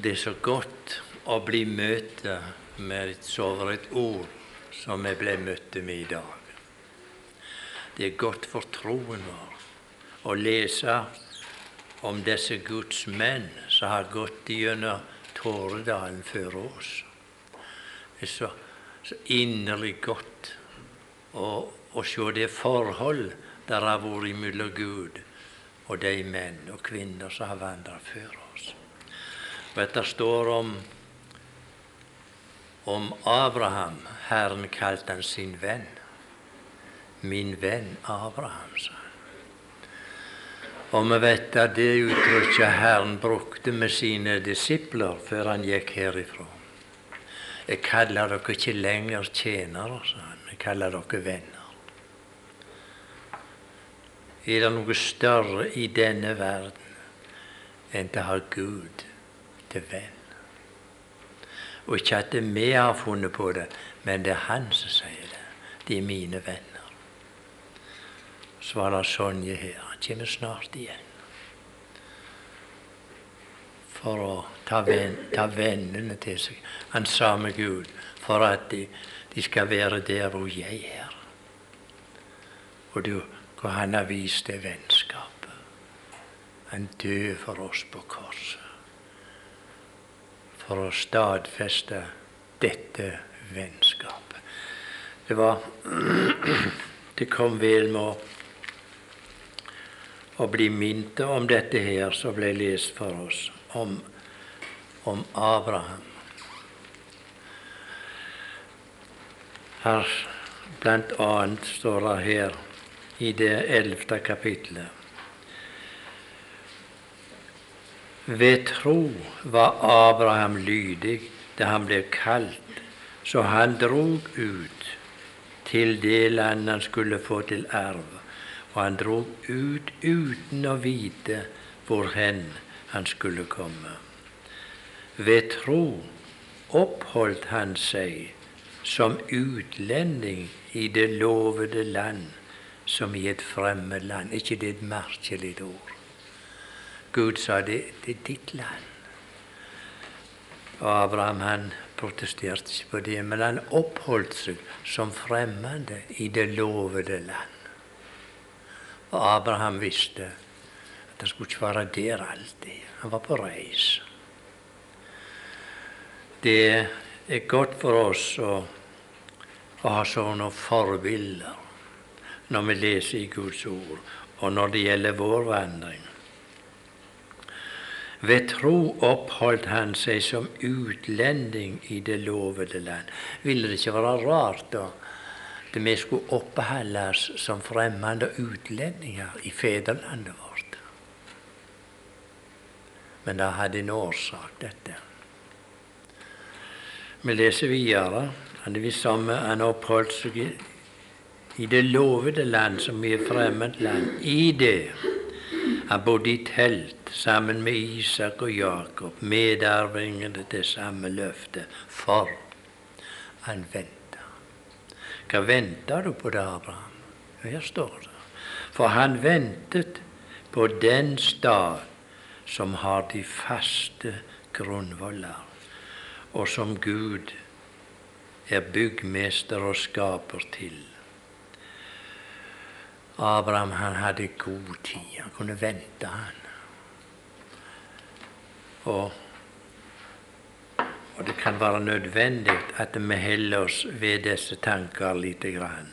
Det er så godt å bli møtt med et over et ord som vi ble møtt med i dag. Det er godt for troen vår å lese om disse Guds menn som har gått gjennom Tåredalen før oss. Det er så, så inderlig godt å, å se det forhold der har vært mellom Gud og de menn og kvinner som har vandret før oss. Vet, det står om, om Abraham. Herren kalte han sin venn. Min venn Abraham, sa han. Og vi vet at det uttrykket Herren brukte med sine disipler før han gikk herifra. Jeg kaller dere ikke lenger tjenere, sa han. Jeg kaller dere venner. Er det noe større i denne verden enn å ha Gud til venn? Og ikke at vi har funnet på det, men det er Han som sier det. De er mine venner. Så var det Sonje her. Han kommer snart igjen. For å ta, ven, ta vennene til seg. Han sa med Gud for at de, de skal være der hvor jeg er. Og du hvor han har vist det vennskapet. Han døde for oss på korset. For å stadfeste dette vennskapet. Det var Det kom vel med å, bli minnet om dette her som ble lest for oss, om, om Abraham. Her blant annet står det her i det ellevte kapitlet. Ved tro var Abraham lydig da han ble kalt, så han drog ut til det land han skulle få til arv, og han drog ut uten å vite hvor hen han skulle komme. Ved tro oppholdt han seg som utlending i det lovede land som i et fremmed land. ikke det et merkelig ord? Gud sa det, det er ditt land. Og Abraham han protesterte ikke på det, men han oppholdt seg som fremmede i det lovede land. Og Abraham visste at han skulle ikke være der alltid. Han var på reis. Det er godt for oss å, å ha sånne forbilder når vi leser i Guds ord, og når det gjelder vår vandring. Ved tro oppholdt han seg som utlending i det lovede land. Ville det ikke være rart da at vi skulle oppholdes som fremmede utlendinger i fedrelandet vårt? Men det hadde en årsak, dette. Vi leser videre. Han, han oppholdt seg i det lovede land som er fremmed land. I det han bodde i telt sammen med Isak og Jakob, medarvingene til samme løfte, for han venta. Hva venter du på det, Abraham? Her står det. For han ventet på den stad som har de faste grunnvoller, og som Gud er byggmester og skaper til. Abraham han hadde god tid. Han kunne vente, han. Og, og det kan være nødvendig at vi holder oss ved disse tanker lite grann.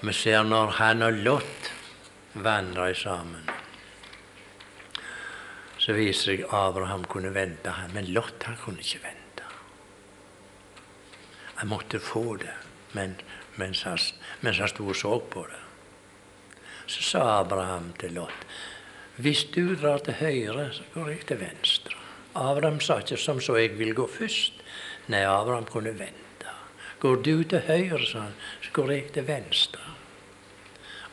Vi ser når han og Lot vandrer sammen, så viser det seg Abraham kunne vente, han, men Lot han kunne ikke vente. Han måtte få det men, mens han, mens han sto og så på det. Så sa Abraham til Lot hvis du drar til høyre, så går jeg til venstre. Abraham sa ikke som så jeg vil gå først. Nei, Abraham kunne vente. Går du til høyre, sa han, så går jeg til venstre.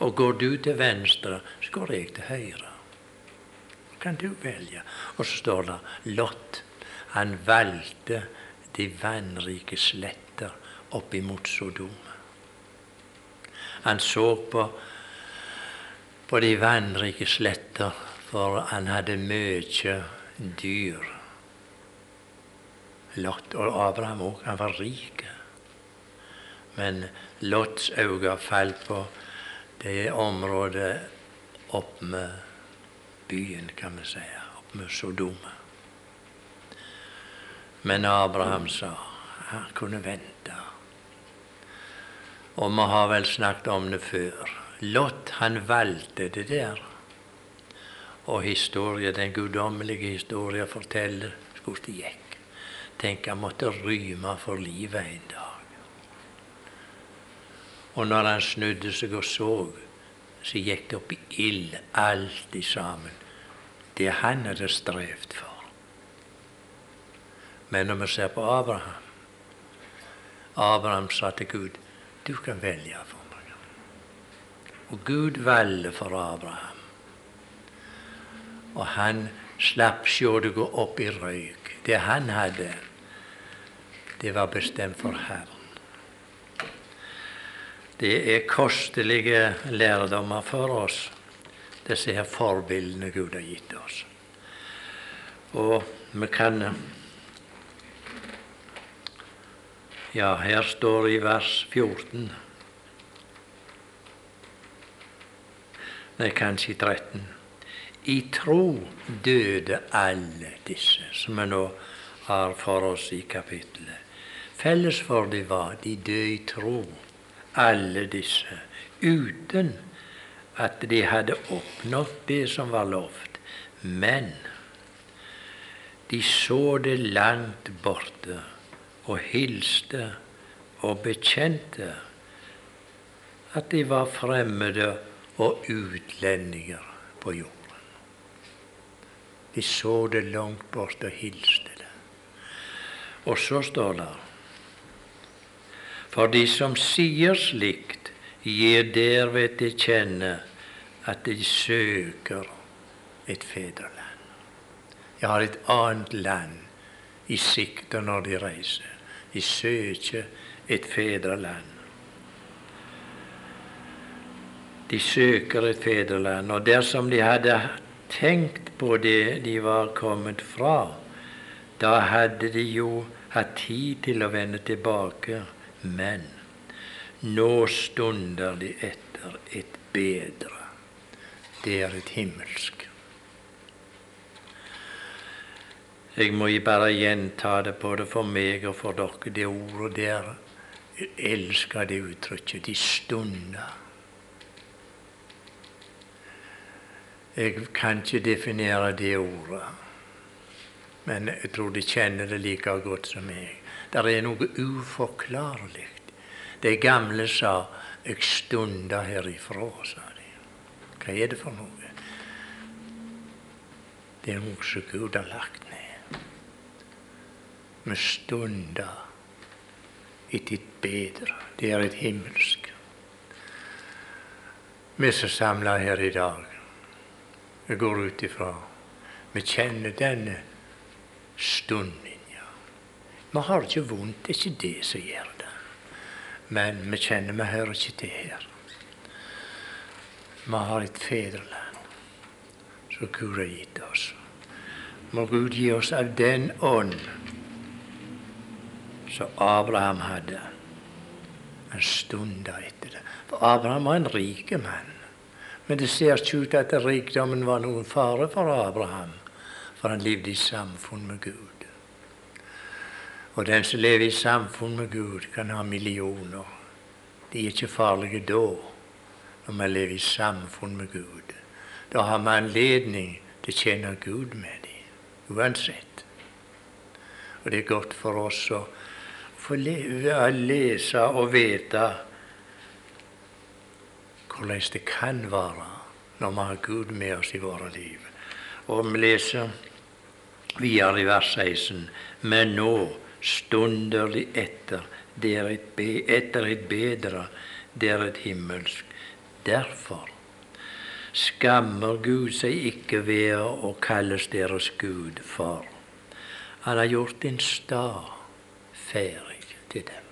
Og går du til venstre, så går jeg til høyre. kan du velge. Og så står det Lot. Han valgte de vannrike sletter oppimot Sodom. Han så på på de vannrike sletter, for han hadde mye dyr Lot og Abraham òg. Han var rik. Men Lots øyne falt på det området opp med byen, kan vi si, opp med Sodoma. Men Abraham sa han kunne vente. Og vi har vel snakket om det før. Lot, han valgte det der. Og historie, den guddommelige historien forteller hvordan det gikk. Tenk, han måtte ryme for livet en dag. Og når han snudde seg og så, så gikk det opp i ild, alt i sammen. Det han hadde strevd for. Men når vi ser på Abraham Abraham sa til Gud du kan velge. Og Gud valgte for Abraham. Og han slapp sjå det gå opp i røyk. Det han hadde, det var bestemt for Herren. Det er kostelige lærdommer for oss, disse her forbildene Gud har gitt oss. Og vi kan Ja, her står det i vers 14 Nei, kanskje 13. I tro døde alle disse, som vi nå har for oss i kapittelet. Felles for de var de døde i tro, alle disse, uten at de hadde oppnådd det som var lovt. Men de så det langt borte og hilste og bekjente at de var fremmede og utlendinger på jorden. De så det langt bort og hilste det. Og så står det For de som sier slikt, gir derved til kjenne at de søker et fedreland. De har et annet land i sikte når de reiser. De søker et fedreland. De søker et fedreland, og dersom de hadde tenkt på det de var kommet fra, da hadde de jo hatt tid til å vende tilbake. Men nå stunder de etter et bedre. Det er et himmelsk. Jeg må bare gjenta det både for meg og for dere, det ordet der. Jeg elsker det uttrykket. De stunder. Jeg kan ikke definere det ordet, men jeg tror de kjenner det like godt som meg. Det er noe uforklarlig. De gamle sa 'jeg stunda herifra', sa de. Hva er det for noe? Det er noe som Gud har lagt ned. Vi stunder etter et bedre. Det er et himmelsk. Vi som samler her i dag, vi går ut ifra Vi kjenner denne stunden, ja. Vi har ikke vondt, det er ikke det som gjør det. Men vi kjenner vi hører ikke til her. Vi har et fedreland som Gud har gitt oss. Må Gud gi oss av den ånd som Abraham hadde. en stund etter det. For Abraham var en rik mann. Men det ser ikke ut at rikdommen var noen fare for Abraham, for han levde i samfunn med Gud. Og den som lever i samfunn med Gud, kan ha millioner. De er ikke farlige da, når man lever i samfunn med Gud. Da har man anledning til å kjenne Gud med dem, uansett. Og det er godt for oss å få lese og vite hvordan det kan være når vi har Gud med oss i våre liv. Og vi leser videre i vers 16. Men nå stunder de etter, det er et, be, etter et bedre, det er et himmelsk. Derfor skammer Gud seg ikke ved å kalles deres Gud, for han har gjort en stad ferdig til dem.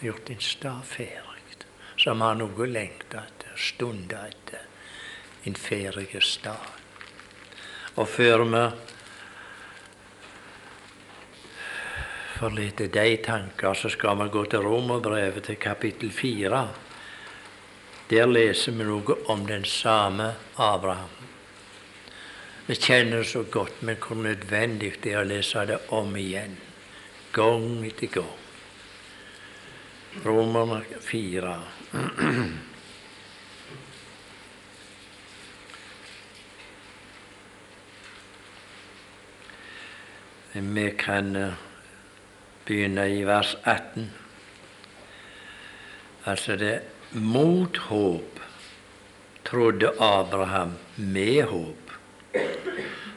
gjort en stad ferdig, som har noe å lengte etter, stunder etter, en ferdig stad. Og før vi forlater de tanker, så skal vi gå til Romerbrevet til kapittel fire. Der leser vi noe om den samme Abraham. Vi kjenner så godt, men hvor nødvendig det er å lese det om igjen, gang etter gang. Romerne fire. Vi kan eh, begynne i vers 18. Altså det mot håp trodde Abraham med håp,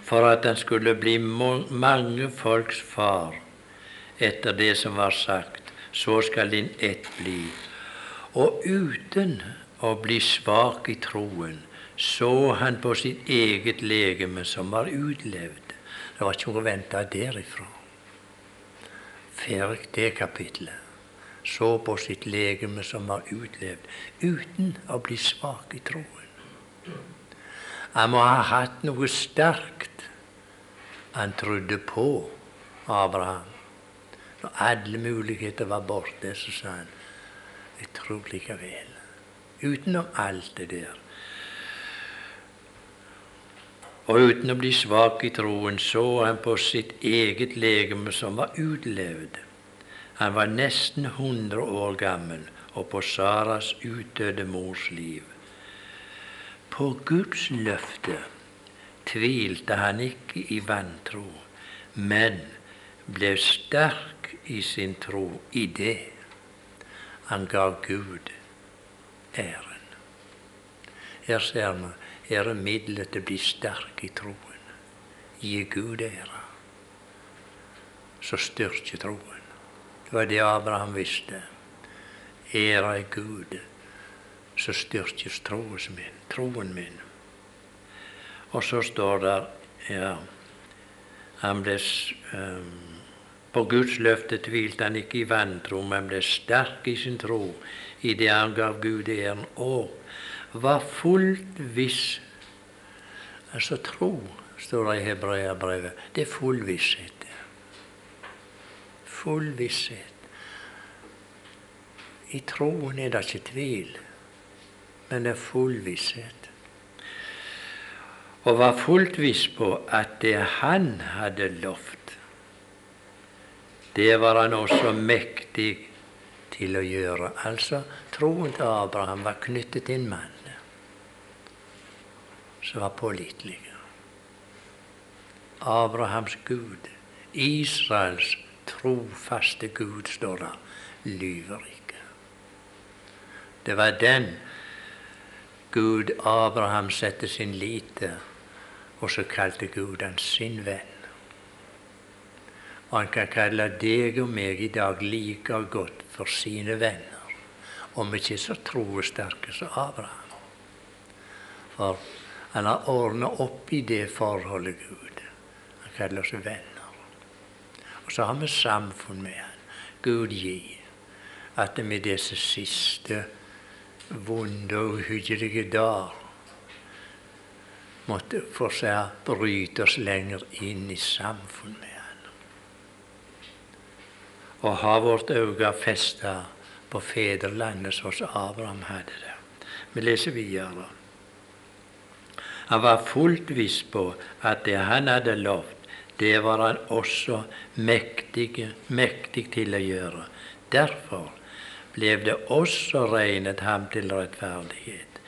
for at han skulle bli mange folks far etter det som var sagt, så skal din ett bli. Og uten å bli svak i troen så han på sitt eget legeme som var utlevd det var ikke noe å vente derifra. Ferdig det kapitlet. Så på sitt legeme som var utlevd, uten å bli svak i troen. Han må ha hatt noe sterkt han trodde på, Abraham. Når alle muligheter var borte, så sa han jeg tror likevel. Utenom alt det der og uten å bli svak i troen så han på sitt eget legeme som var utlevd. Han var nesten 100 år gammel og på Saras utdøde mors liv. På Guds løfte tvilte han ikke i vantro, men ble sterk i sin tro i det han ga Gud æren. Her ser vi er det middelet til å bli sterk i troen. Gi Gud ære. Så styrker troen. Det var det Abraham visste. Ære er Gud, så styrkes troen min. Troen min. Og så står det ja, han ble um, På Guds løfte tvilte han ikke i vantro, men ble sterk i sin tro i det han gav Gud æren. Og var fullt viss Altså tro, står det i Hebreabrevet. Det er full visshet. Full visshet. I troen er det ikke tvil, men det er full visshet. Og var fullt viss på at det han hadde lovt, det var han også mektig til å gjøre. Altså, troen til Abraham var knyttet til en mann som var pålitelig. Abrahams Gud, Israels trofaste Gud, står det, lyver ikke. Det var den Gud Abraham satte sin lit til, og så kalte Gud han sin venn. Og han kan kalle deg og meg i dag like godt for sine venner, om ikke så troesterke som Abraham. For han har ordna opp i det forholdet, Gud. Han kaller oss venner. Og så har vi samfunn med han. Gud gi at vi disse siste vonde og uhyggelige dager måtte få seg bryte oss lenger inn i samfunn med han. Og ha vårt øye festa på fedrelandet, som Abraham hadde det. Vi leser videre. Han var fullt viss på at det han hadde lovt, det var han også mektig, mektig til å gjøre. Derfor ble det også regnet ham til rettferdighet.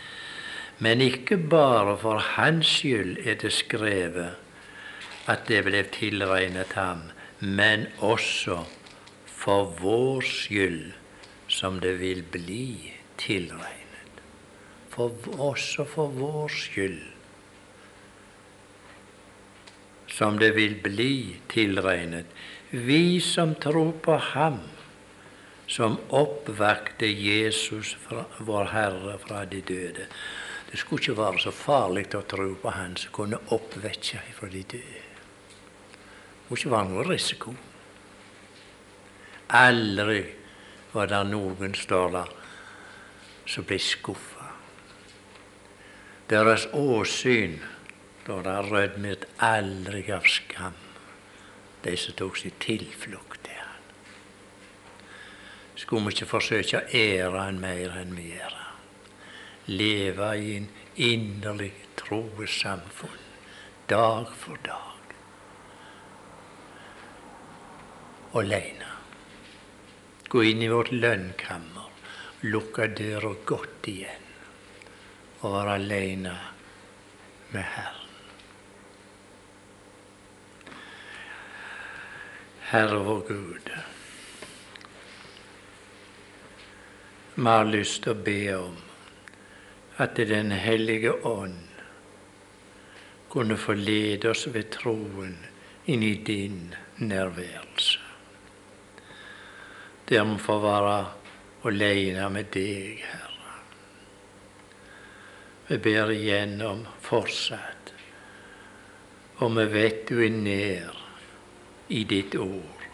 Men ikke bare for hans skyld er det skrevet at det ble tilregnet ham, men også for vår skyld, som det vil bli tilregnet. For, også for vår skyld som det vil bli tilregnet, vi som tror på Ham, som oppvakte Jesus, fra, vår Herre, fra de døde. Det skulle ikke være så farlig å tro på Han som kunne oppvekke fra de døde. Det må ikke være noe risiko. Aldri var det noen, står der, som ble skuffa. Deres åsyn da det rødmet aldri av skam, de som tok sin tilflukt til han. skulle vi ikke forsøke å ære Han mer enn vi gjør. Leve i en inderlig troessamfunn dag for dag. Aleine. Gå inn i vårt lønnkammer, lukke døra godt igjen og være aleine med Herren. Herre vår Gud, vi har lyst til å be om at Den hellige ånd kunne få lede oss ved troen inn i din nærværelse. Der vi får være alene med deg, Herre. Vi ber igjen om fortsatt, og vi vet du er nær i ditt ord,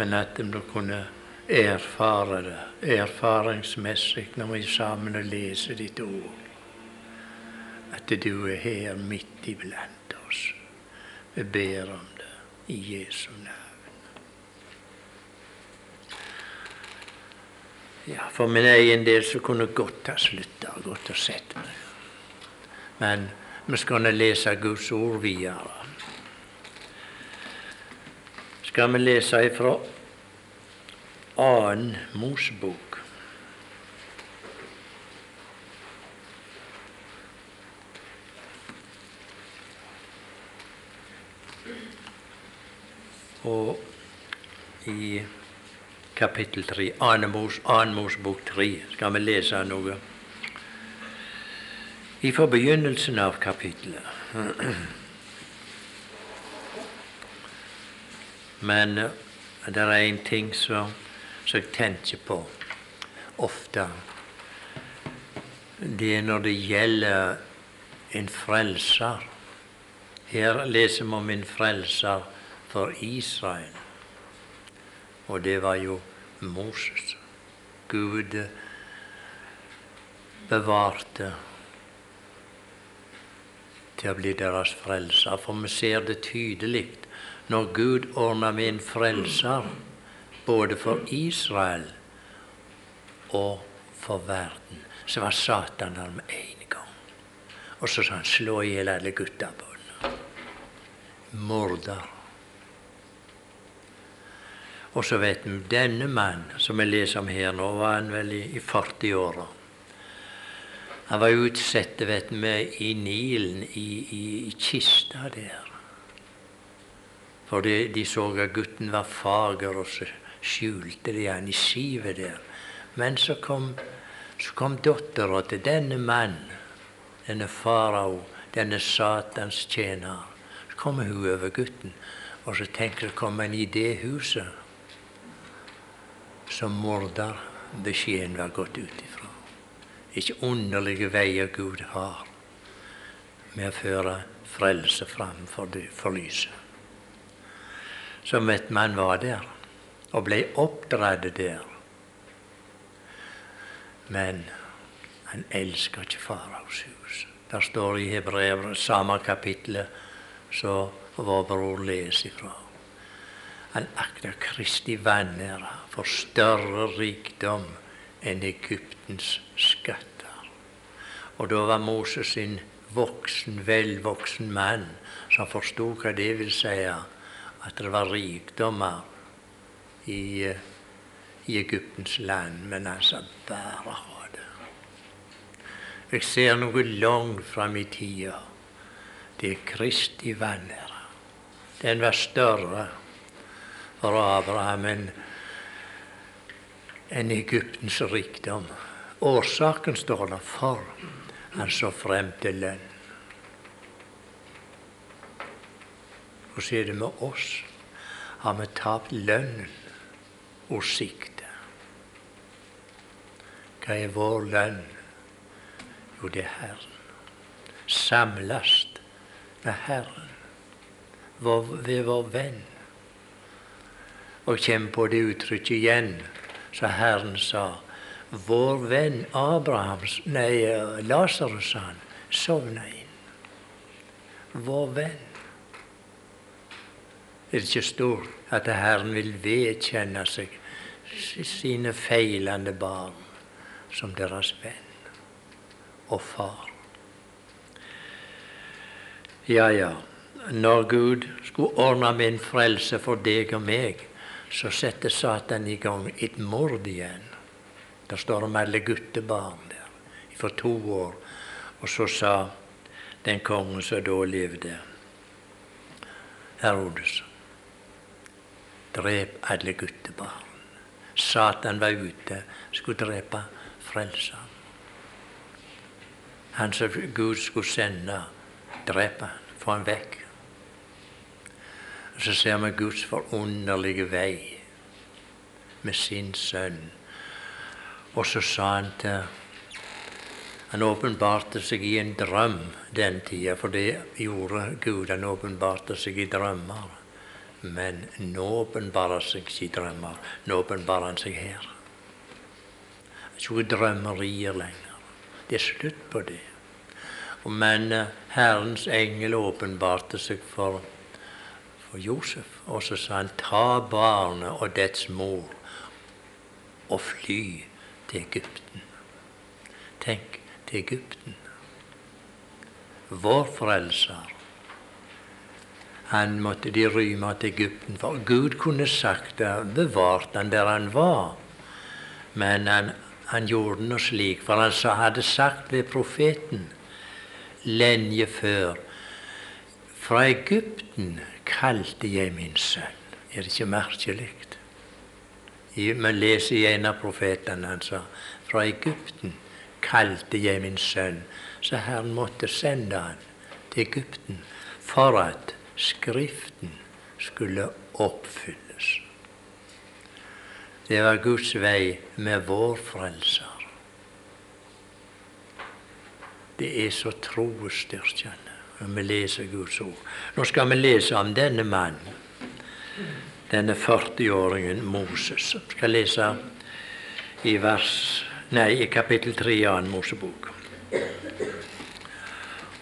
men at de kunne erfare det erfaringsmessig når vi sammen og leser ditt ord, at du er her midt iblant oss. Vi ber om det i Jesu navn. Ja, For min egen del så kunne jeg godt ha slutta, godt ha sett meg. Men vi skal lese Guds ord videre. Skal vi lese ifra annen Mosebok. Og i kapittel 3, annen Mosebok 3, skal vi lese noe i forbegynnelsen av kapittelet. Men eh, det er en ting som jeg tenker på ofte. Det er når det gjelder en frelser. Her leser vi om en frelser for Israel. Og det var jo Moses. Gud bevarte til å bli deres frelser. For vi ser det tydelig når Gud ordner med en frelser både for Israel og for verden. Så var Satan der med en gang. Og så sa han 'slå i hjel alle gutta på den'. Morder. Og så vet vi denne mannen som vi leser om her, nå var han vel i, i 40-åra. Han var utsatt vet vi, i Nilen, i, i, i kista der. For de, de, så at gutten var fager, og så skjulte de han i sivet der. Men så kom, så kom dattera til denne mannen, denne farao, denne Satans tjener. Så kommer hun over gutten, og så tenker hun kom han i det huset som morder. Beskjeden var gått ut ifra. Ikke underlige veier Gud har med å føre frelse fram for, for lyset. Så vet man var der og ble oppdratt der. Men han elsker ikke faraos hus. Der står i Hebrevet, samme kapittel, som vår bror leser ifra. Han akter Kristi vanære for større rikdom enn Egyptens skatter. Og da var Moses en voksen, velvoksen mann som forsto hva det vil si at det var rikdommer i, i Egyptens land, men han sa bare ha det. Jeg ser noe langt fram i tida. Det er Kristi vanære. Den var større for Abraham enn en Egyptens rikdom. Årsaken står der for. Han så frem til lønn. Hvordan er det med oss? Har vi tapt lønnen og siktet? Hva er vår lønn? Jo, det er Herren. Samles med Herren ved vår venn og kommer på det uttrykket igjen, så Herren sa vår venn Abrahams, nei, Lasarus, han, sovna inn. Vår venn. Det Er ikke stort at Herren vil vedkjenne seg sine feilende barn som deres venn og far. Ja, ja, når Gud skulle ordne min frelse for deg og meg, så setter Satan i gang et mord igjen. Der står om alle guttebarn der for to år. Og så sa den kongen som da levde, Herodes, drep alle guttebarn. Satan var ute, skulle drepe frelseren. Han som Gud skulle sende, drepe han, få han vekk. Så ser vi Guds forunderlige vei med sin sønn. Og så sa han til Han åpenbarte seg i en drøm den tida, for det gjorde Gud. Han åpenbarte seg i drømmer. Men nå åpenbarer seg ikke i drømmer. Nå åpenbarer han seg her. Ikke drømmerier lenger. Det er slutt på det. Men eh, Herrens engel åpenbarte seg for, for Josef, og så sa han ta barnet og dets mor og fly til Egypten. Tenk, til Egypten. Vår frelser. Han måtte de rømme til Egypten, for Gud kunne sagt det, bevart han der han var. Men han, han gjorde noe slik, for han hadde sagt ved profeten lenge før Fra Egypten kalte jeg min sønn. Er det ikke merkelig? Vi leser i en av profetene han sa fra Egypten kalte jeg min sønn. Så Herren måtte sende han til Egypten for at Skriften skulle oppfylles. Det var Guds vei med vår Frelser. Det er så troestyrkende når vi leser Guds ord. Nå skal vi lese om denne mannen, denne 40-åringen Moses. Vi skal lese i vers Nei, i kapittel 3 av en Mosebok.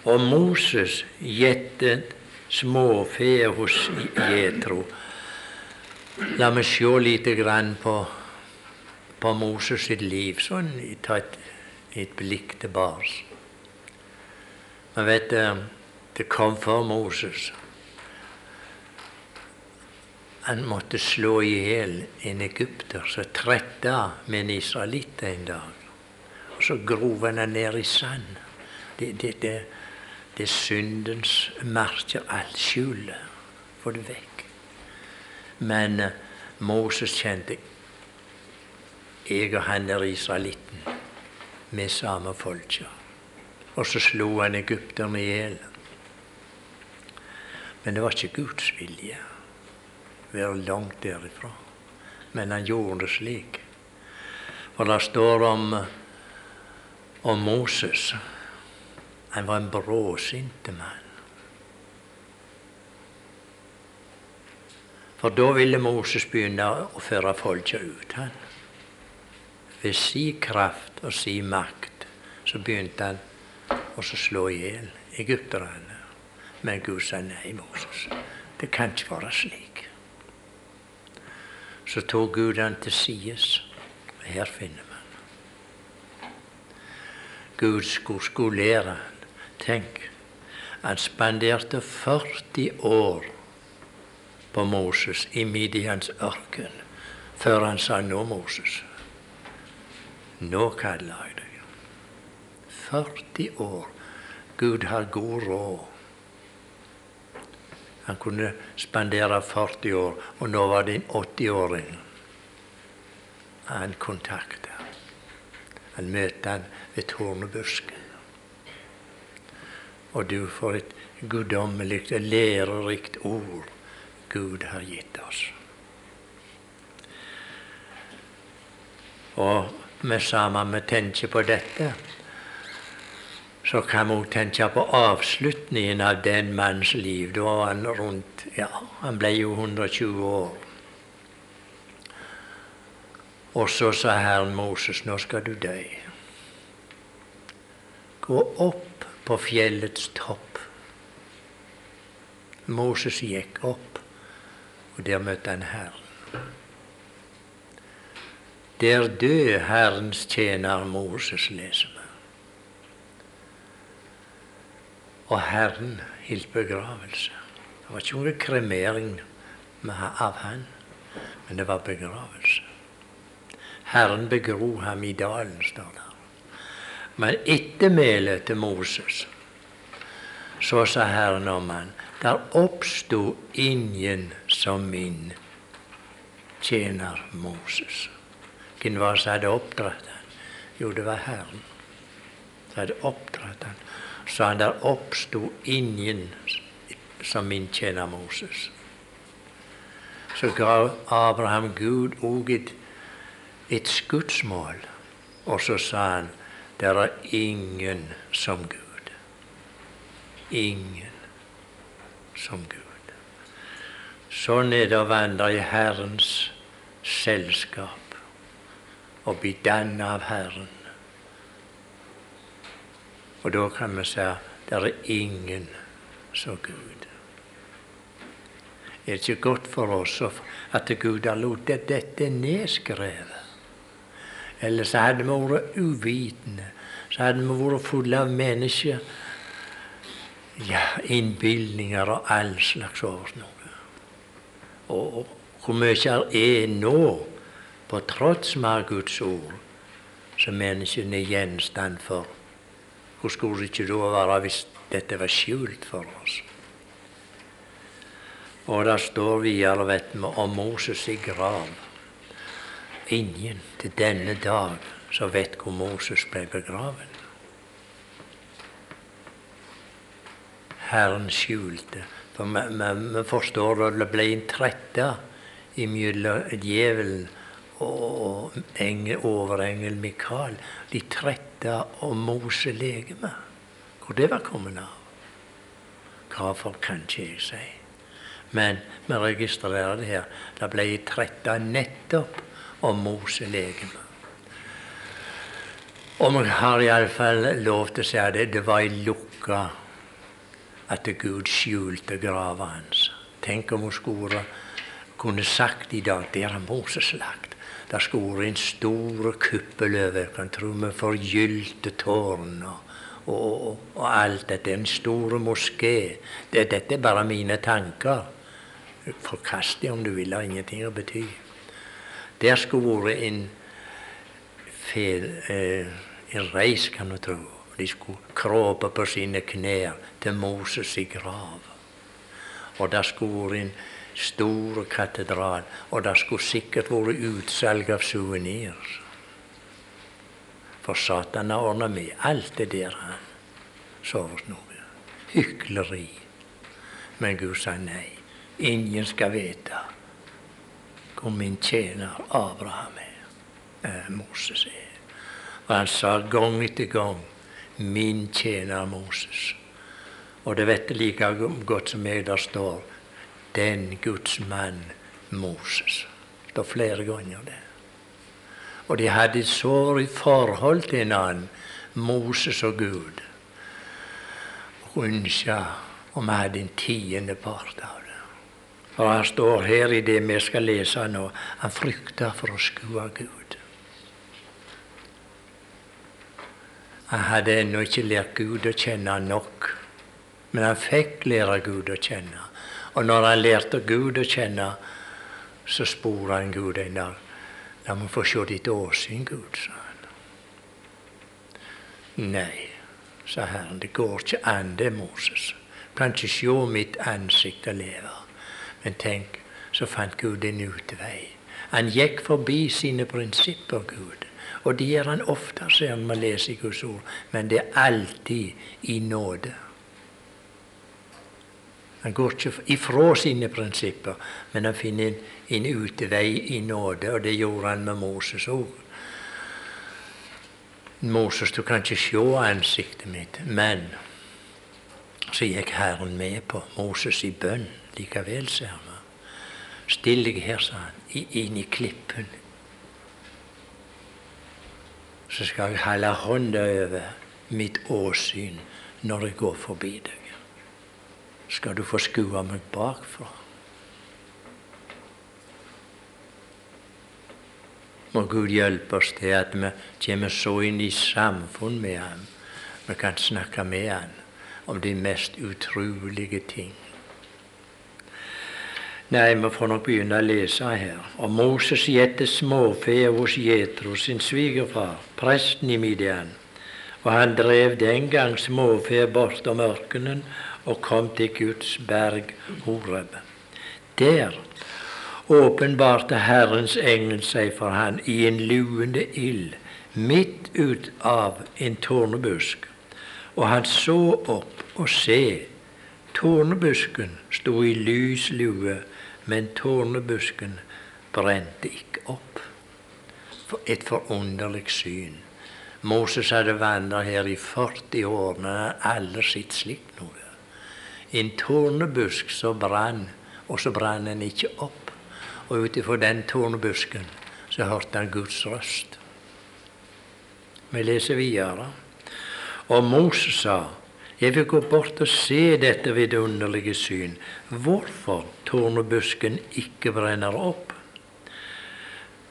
Og Moses gjettet småfe hos Jetro. La meg se lite grann på, på Moses sitt liv, sånn ta et, et blikk tilbake. Men vet det kom for Moses. Han måtte slå i hjel en egypter som tretta med en israelitt en dag. Og så grov han han ned i sand. Det, det, det, det er syndens merker. Alt skjulet. Få det vekk. Men uh, Moses kjente jeg og han er israelitten. Vi samme folka. Og så slo han egypterne i hjel. Men det var ikke Guds vilje være langt derifra. Men han gjorde det slik. For det står om, om Moses. Han var en bråsinte mann. For da ville Moses begynne å føre folket ut. han. Ved si kraft og si makt så begynte han å slå i hjel egypterne. Men Gud sa nei, Moses. Det kan ikke være slik så tok Gud han til sides. Her finner man. Gud skulle skolere han. Tenk, han spanderte 40 år på Moses i Midians ørken før han sa 'Nå, Moses, nå kaller jeg deg'. 40 år. Gud har god råd. Han kunne spandere 40 år, og nå var det en 80-åring han kontakta. Han møtte han ved tornebusken. Og du får et guddommelig, lærerikt ord Gud har gitt oss. Og vi sammen vi tenker på dette, så kan vi tenke på avslutningen av den manns liv. Da var han rundt Ja, han ble jo 120 år. Og så sa Herren Moses, nå skal du dø. Gå opp på fjellets topp. Moses gikk opp, og der møtte han Herren. Der døde Herrens tjener Moses, leser vi. Og Herren hilt begravelse. Det var ikke noe kremering av han, men det var begravelse. Herren begro ham i dalen, står det. Men ettermælet til Moses, så sa Herren om han, der oppsto ingen som min tjener Moses. Hvem var det som hadde oppdratt han? Jo, det var Herren som hadde oppdratt han. Så han der oppsto ingen som min tjener Moses. Så ga Abraham Gud òg et, et skuddsmål, og så sa han der er ingen som Gud. Ingen som Gud. Sånn er det å vandre i Herrens selskap og bli dannet av Herren. Og da kan vi si det er ingen som Gud. Er det ikke godt for oss at Gud har latt dette nedskrevet? Eller så hadde vi vært uvitende. Så hadde vi vært fulle av mennesker, ja, innbilninger og all slags over noe. Og, og hvor mye er nå, på tross av Guds ord, som menneskene er gjenstand for. Hvor skulle det ikke da være hvis dette var skjult for oss? Og det står videre vet vi, om Moses i grav. Ingen til denne dag som vet hvor Moses ble begravet. Herren skjulte. For vi, forstår at det ble en trette mellom djevelen og engel, overengel Mikael. De tretta om Mose-legeme. Hvor det var kommet av. Hvorfor kan ikke jeg si. Men vi registrerer det her. Det ble tretta nettopp om Mose-legeme. Og vi har iallfall lov til å si det. Det var i lukka at Gud skjulte grava hans. Tenk om hun skulle kunne sagt i dag der er Moses lagt. Der skulle vært en stor kuppel over, tro med forgylte tårn og, og, og, alt dette. En stor moské. Det, dette er bare mine tanker. Forkast det om du vil, har ingenting å bety. Der skulle vært en, eh, en reis, kan du tro. De skulle kråpe på sine knær til Moses i grav. Og der skulle vært en stor katedral, og det skulle sikkert vært utsalg av suvenirer. For Satan har ordna med alt det der han sovet noe. Hykleri. Men Gud sa nei. Ingen skal vite hvor min tjener Abraham er, eh, Moses er. Og han sa gang etter gang 'min tjener Moses'. Og det vet jeg like godt som jeg der står 'den Guds mann Moses'. Det står flere ganger det. Og de hadde et i forhold til en annen, Moses og Gud. Og ønska om vi hadde en tiendepart av det. For han står her i det vi skal lese nå. Han frykta for å skue Gud. Han hadde ennå ikke lært Gud å kjenne nok, men han fikk lære Gud å kjenne. Og når han lærte Gud å kjenne, så spurte han Gud en dag. La meg få se ditt åsyn, Gud, sa han. Nei, sa Herren, det går ikke an, det, Moses. Kan ikke se mitt ansikt og leve. Men tenk, så fant Gud en utvei. Han gikk forbi sine prinsipper, Gud. Og det gjør han ofte, ser vi leser i Guds ord. Men det er alltid i nåde. Han går ikke ifra sine prinsipper, men han finner en, en utvei i nåde. Og det gjorde han med Moses òg. Moses, du kan ikke se ansiktet mitt, men så gikk Herren med på Moses i bønn likevel, ser vi. Still deg her, sa han, inn i klippen. Så skal jeg holde hånda over mitt åsyn når jeg går forbi deg. Skal du få skue meg bakfra. må Gud hjelpe oss til at vi kommer så inn i samfunn med Ham. Vi kan snakke med Ham om de mest utrolige ting. Nei, vi får nok begynne å lese her. Og Moses gjette småfe hos Jetro, sin svigerfar, presten i Midian. Og han drev den gang småfe bortom ørkenen og kom til Guds berg Horeb. Der åpenbarte Herrens engel seg for han i en luende ild midt ut av en tornebusk. Og han så opp og se, tornebusken sto i lys lue men tornebusken brente ikke opp. For et forunderlig syn. Moses hadde vandret her i 40 år, men han hadde aldri sett slikt noe. En tornebusk som brann, og så brann den ikke opp. Og ut ifra den tornebusken så hørte han Guds røst. Vi leser videre. Og Moses sa jeg vil gå bort og se dette vidunderlige syn. Hvorfor tornebusken ikke brenner opp?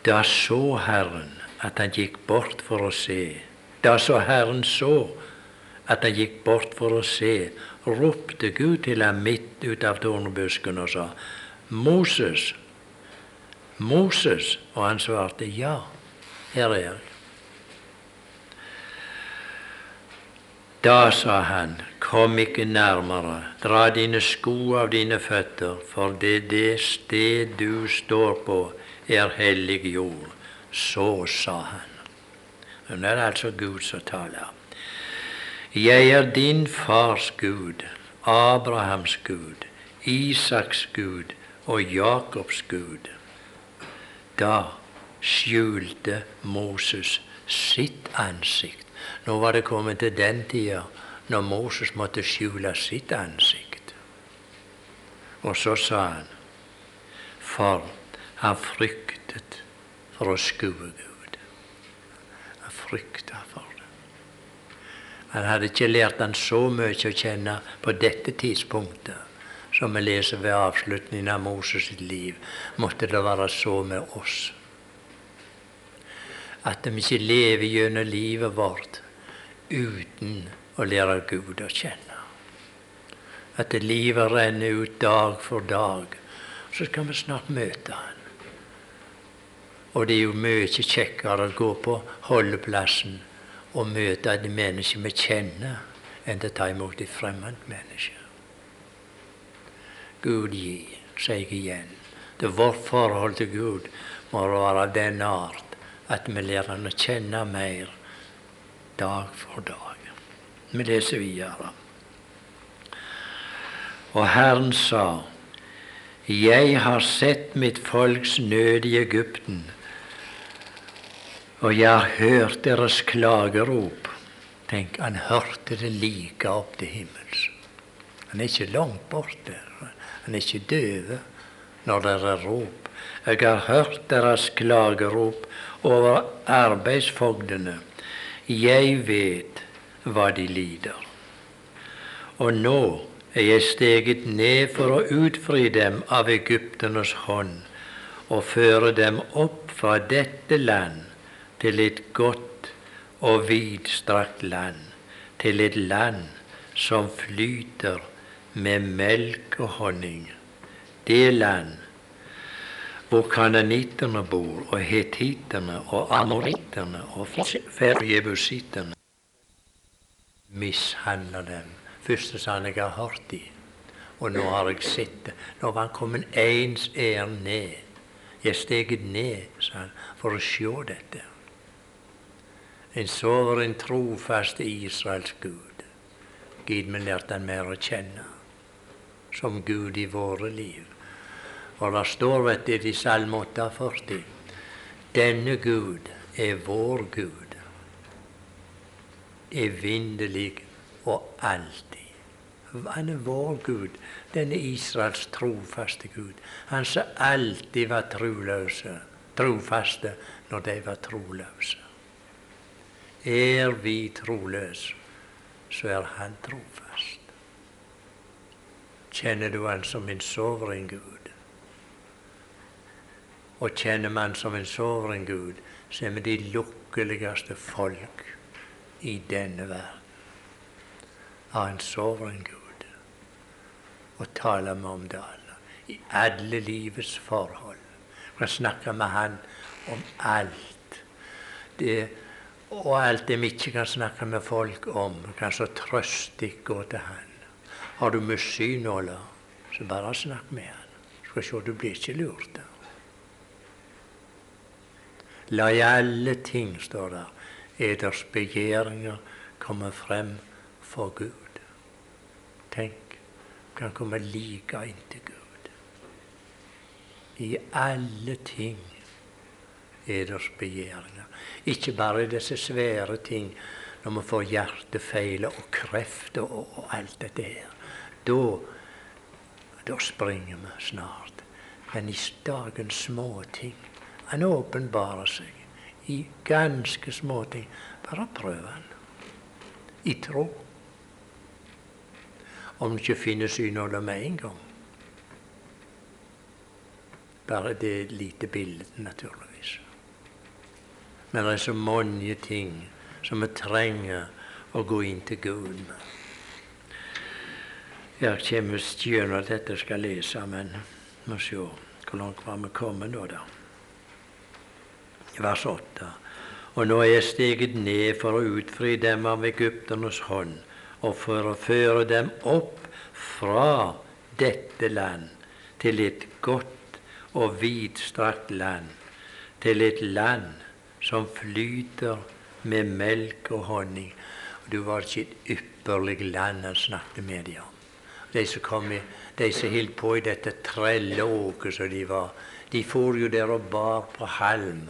Da så Herren at han gikk bort for å se. Da så Herren så at han gikk bort for å se, ropte Gud til ham midt ut av tornebusken og sa, Moses, Moses. Og han svarte, ja, her er jeg. Da sa han, kom ikke nærmere, dra dine sko av dine føtter, for det det sted du står på, er hellig jord. Så sa han. Er det altså Gud som taler. Jeg er din fars Gud, Abrahams Gud, Isaks Gud og Jakobs Gud. Da skjulte Moses sitt ansikt nå var det kommet til den tida når Moses måtte skjule sitt ansikt. Og så sa han, for han fryktet for å skue Gud. Han frykta for. Han hadde ikke lært han så mye å kjenne på dette tidspunktet som vi leser ved avslutningen av Moses sitt liv, måtte det være så med oss. At vi ikke lever gjennom livet vårt uten å lære Gud å kjenne. At livet renner ut dag for dag. Så skal vi snart møte Han. Og det er jo mye kjekkere å gå på holdeplassen og møte et menneske vi kjenner, enn å ta imot et fremmed menneske. Gud gi, sier jeg igjen. Det vårt forhold til Gud må være av den art at vi lærer Han å kjenne mer dag for dag. Vi leser videre. Og Herren sa, Jeg har sett mitt folks nød i Egypten, og jeg har hørt deres klagerop. Tenk, han hørte det like opp til himmels. Han er ikke langt borte. Han er ikke døve når det er rop. Jeg har hørt deres klagerop over arbeidsfogdene jeg vet hva de lider. Og nå er jeg steget ned for å utfri dem av egypternes hånd og føre dem opp fra dette land til et godt og vidstrakt land, til et land som flyter med melk og honning. Det land hvor kananitterne bor, og hetitterne og amoritterne og ferjebusittene mishandler dem. Først sa han jeg har hørt de, og nå har jeg sett det. Nå var han kommet ens ærend ned. Jeg steget ned, sa han, for å se dette. En soveren, trofast Israels Gud. Gid vi lærte han mer å kjenne som Gud i våre liv. For det står vet du, i Salme 48 Denne Gud er vår Gud, evinnelig og alltid. Han er vår Gud, denne Israels trofaste Gud. Han som alltid var troløse, trofaste når de var troløse. Er vi troløse, så er Han trofast. Kjenner du Han som en soveren Gud? Og kjenner man som en soveren Gud, så er vi de lukkeligste folk i denne verden. Av en soveren Gud. Og taler vi om det alle. I alle livets forhold. Vi kan snakke med Han om alt. Det, og alt det vi ikke kan snakke med folk om, kan så trøstig gå til Han. Har du mye synåler, så bare snakk med Han. Skal se, du blir ikke lurt. La i alle ting, står der, eders begjæringer komme frem for Gud. Tenk, kan komme like inntil Gud. I alle ting eders begjæringer. Ikke bare disse svære ting når vi får hjertefeil og kreft og, og alt dette her. Da, da springer vi snart. Men i dagens småting Han åpenbarer seg i ganske småting. Bare prøv han. I tro. Om du ikke finner synholdet med en gang. Bare det lite bildet, naturligvis. Men det er så mange ting som vi trenger å gå inn til Gud med. Jeg kommer gjennom dette skal lese, men vi må se hvor langt var vi kommet nå, da. Vers 8. Og nå er jeg steget ned for å utfri dem av egypternes hånd, og for å føre dem opp fra dette land til et godt og vidstrakt land, til et land som flyter med melk og honning. Og det var ikke et ypperlig land han snakket med dem om. De som kom i, de som holdt på i dette trelleåket som de var, de for jo der og bar på halm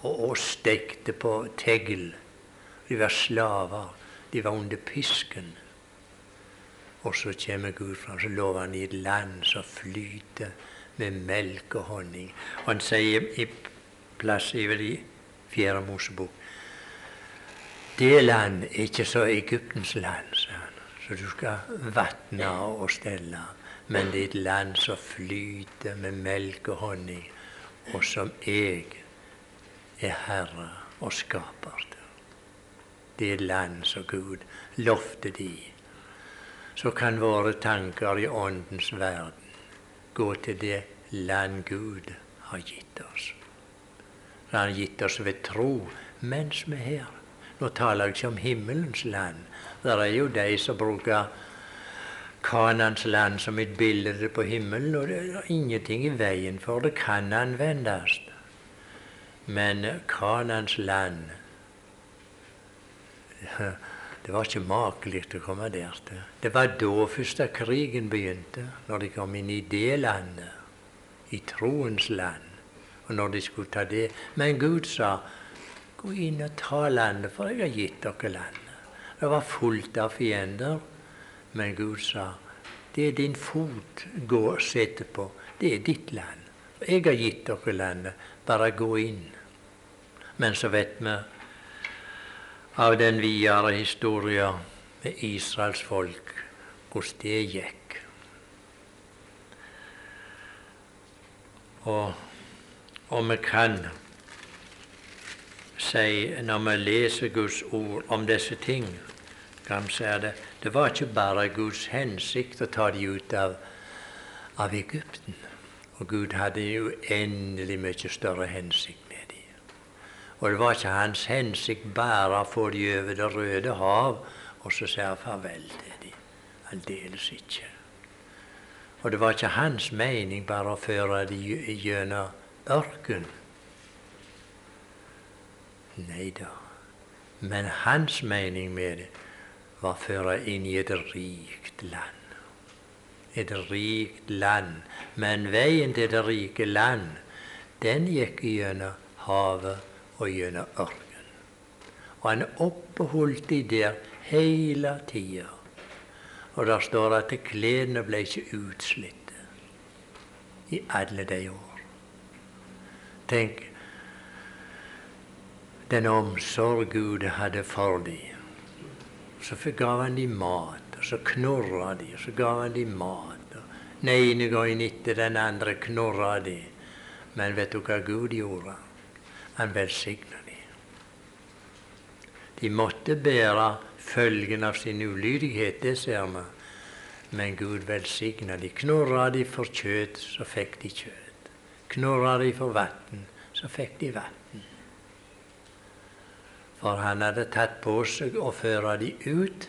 og, og stekte på tegl. De var slaver. De var under pisken. Og så kommer Gud fram, så lover han i et land som flyter med melk og honning. Og han sier i plass i Fjerde Mosebok Det land er ikke så Egyptens land, sa han, så du skal vatne og stelle. Men det er et land som flyter med melk og honning, og som jeg er herre og skaper. Det er et land som Gud lovte de så kan våre tanker i Åndens verden gå til det land Gud har gitt oss. Han har gitt oss ved tro mens vi er her. Nå taler jeg ikke om himmelens land. Det er jo de som bruker Kanans land som et bilde på himmelen, og det er ingenting i veien for det kan anvendes. Men Kanans land det var ikke makelig å komme der til. Det var da første krigen begynte, når de kom inn i det landet, i troens land. Og når de skulle ta det. Men Gud sa, gå inn og ta landet, for jeg har gitt dere landet. Det var fullt av fiender, men Gud sa, det er din fot går sette på, det er ditt land. Jeg har gitt dere landet, bare gå inn. Men så vet vi av den videre historia med Israels folk, hvordan det gikk. Og, og vi kan si, når vi leser Guds ord om disse ting, kan vi si det, det var ikke bare Guds hensikt å ta dem ut av, av Egypten. Og Gud hadde jo endelig mye større hensikt og det var ikke hans hensikt bare å få dem over Det røde hav og så si farvel til de. Aldeles ikke. Og det var ikke hans mening bare å føre dem gjennom ørken. Nei da. Men hans mening med det var å føre inn i et rikt land. Et rikt land. Men veien til det rike land, den gikk gjennom havet og gjennom ørkenen. Og han oppholdt de der hele tida. Og der står at klærne ble ikke utslitte i alle de år. Tenk den omsorg Gud hadde for dem. Så gav han dem mat, og så knurra de, og så gav han dem mat. Den ene gangen etter den andre knurra de. Men vet du hva Gud gjorde? Han velsigna dem. De måtte bære følgen av sin ulydighet, det ser vi. Men Gud velsigna dem. Knurra de for kjøtt, så fikk de kjøtt. Knorra de for vann, så fikk de vann. For han hadde tatt på seg å føre de ut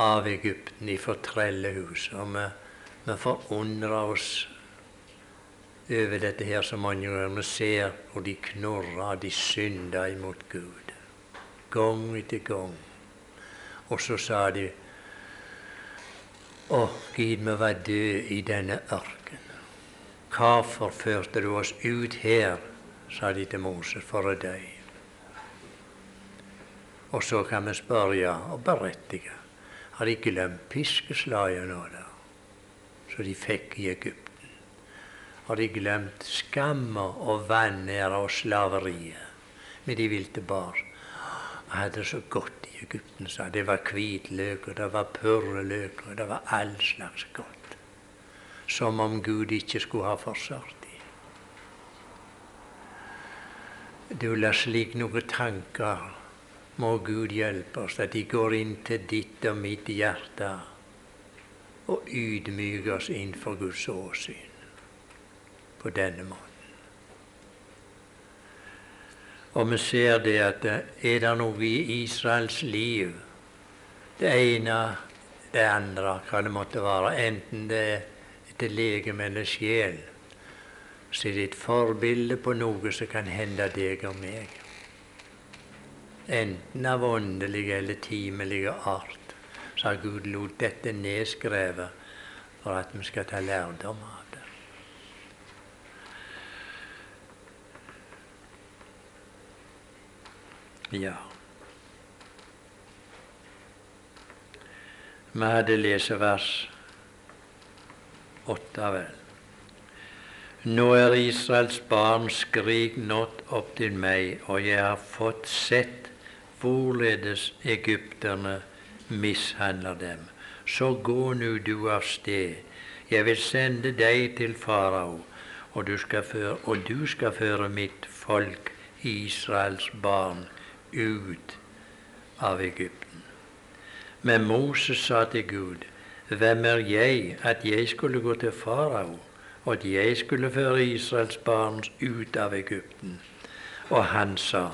av Egypten ifra trellehuset. Og vi, vi forundrer oss over dette her som mange ganger. Ser hvor de knurrer, de synder imot Gud. Gang etter gang. Og så sa de Å, Gud, vi var døde i denne ørken. Hvorfor førte du oss ut her, sa de til Moses, for å dø? Og så kan vi spørre, og berettige, har de glemt piskeslaget nå, da? Som de fikk i Egypten? Har de glemt skamma og vanæra og slaveriet med de vilte barn? Jeg hadde det så godt i Egypten, sa Det var hvitløk, og det var purreløk, og det var all slags godt. Som om Gud ikke skulle ha forsørt dem. Du, la slik noen tanker må Gud hjelpe oss, at de går inn til ditt og mitt hjerte og ydmyker oss innenfor Guds åsyn på denne måten. Og vi ser det at er det noe i Israels liv, det ene, det andre, hva det måtte være, enten det er til legeme eller sjel, så er et forbilde på noe som kan hende deg og meg enten av åndelig eller timelig art, så har Gud lot dette nedskrevet for at vi skal ta lærdom av det. Ja. Vi hadde lesevers åtte, vel. Nå er Israels barn skrik nådd opp til meg, og jeg har fått sett hvorledes egypterne mishandler dem. Så gå nu du av sted. Jeg vil sende deg til farao, og og du skal føre mitt folk, Israels barn, ut av Egypten. Men Moses sa til Gud, hvem er jeg at jeg skulle gå til farao, og at jeg skulle føre Israels barn ut av Egypten? Og han sa,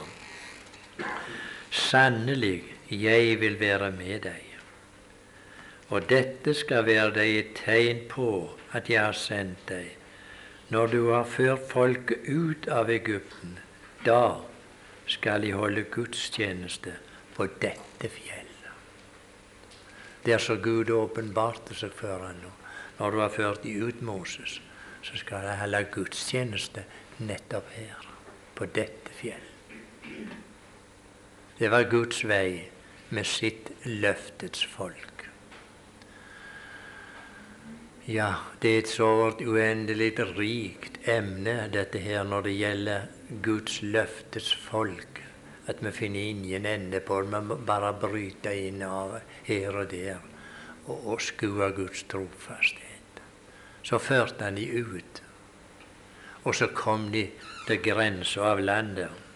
Sannelig, jeg vil være med deg. Og dette skal være deg et tegn på at jeg har sendt deg. Når du har ført folket ut av Egypten, da skal de holde gudstjeneste på dette fjellet. Der så Gud åpenbarte seg for ham nå. Når du har ført de ut, Moses, så skal de holde gudstjeneste nettopp her, på dette fjellet. Det var Guds vei med sitt løftets folk. Ja, det er et så uendelig rikt emne, dette her, når det gjelder Guds løftets folk, at vi finner ingen ende på det. Vi bare bryte inn av her og der og, og skue Guds trofasthet. Så førte han de ut, og så kom de til grensa av landet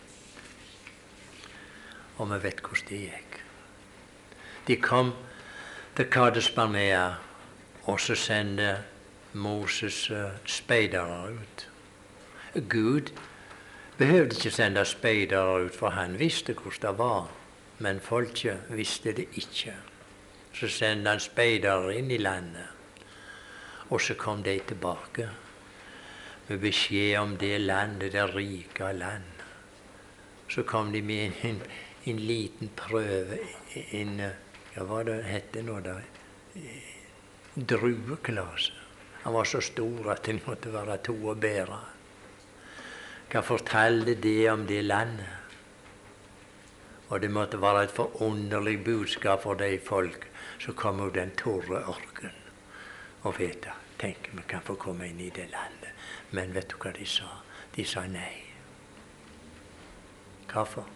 og vi vet hvordan det gikk. De kom til Kades Barnea, og så sendte Moses uh, speidere ut. Gud behøvde ikke sende speidere ut, for han visste hvordan det var. Men folket visste det ikke. Så sendte han speidere inn i landet, og så kom de tilbake med beskjed om det landet, det rike land. Så kom de med en, en liten prøve en Hva hva det hette nå, da? Drueklase. Han var så stor at det måtte være to å bære. Hva fortalte det om det landet? Og det måtte være et forunderlig budskap for de folk som kom ut den tørre ørkenen. Og du, tenk vi kan få komme inn i det landet. Men vet du hva de sa? De sa nei. Hvorfor?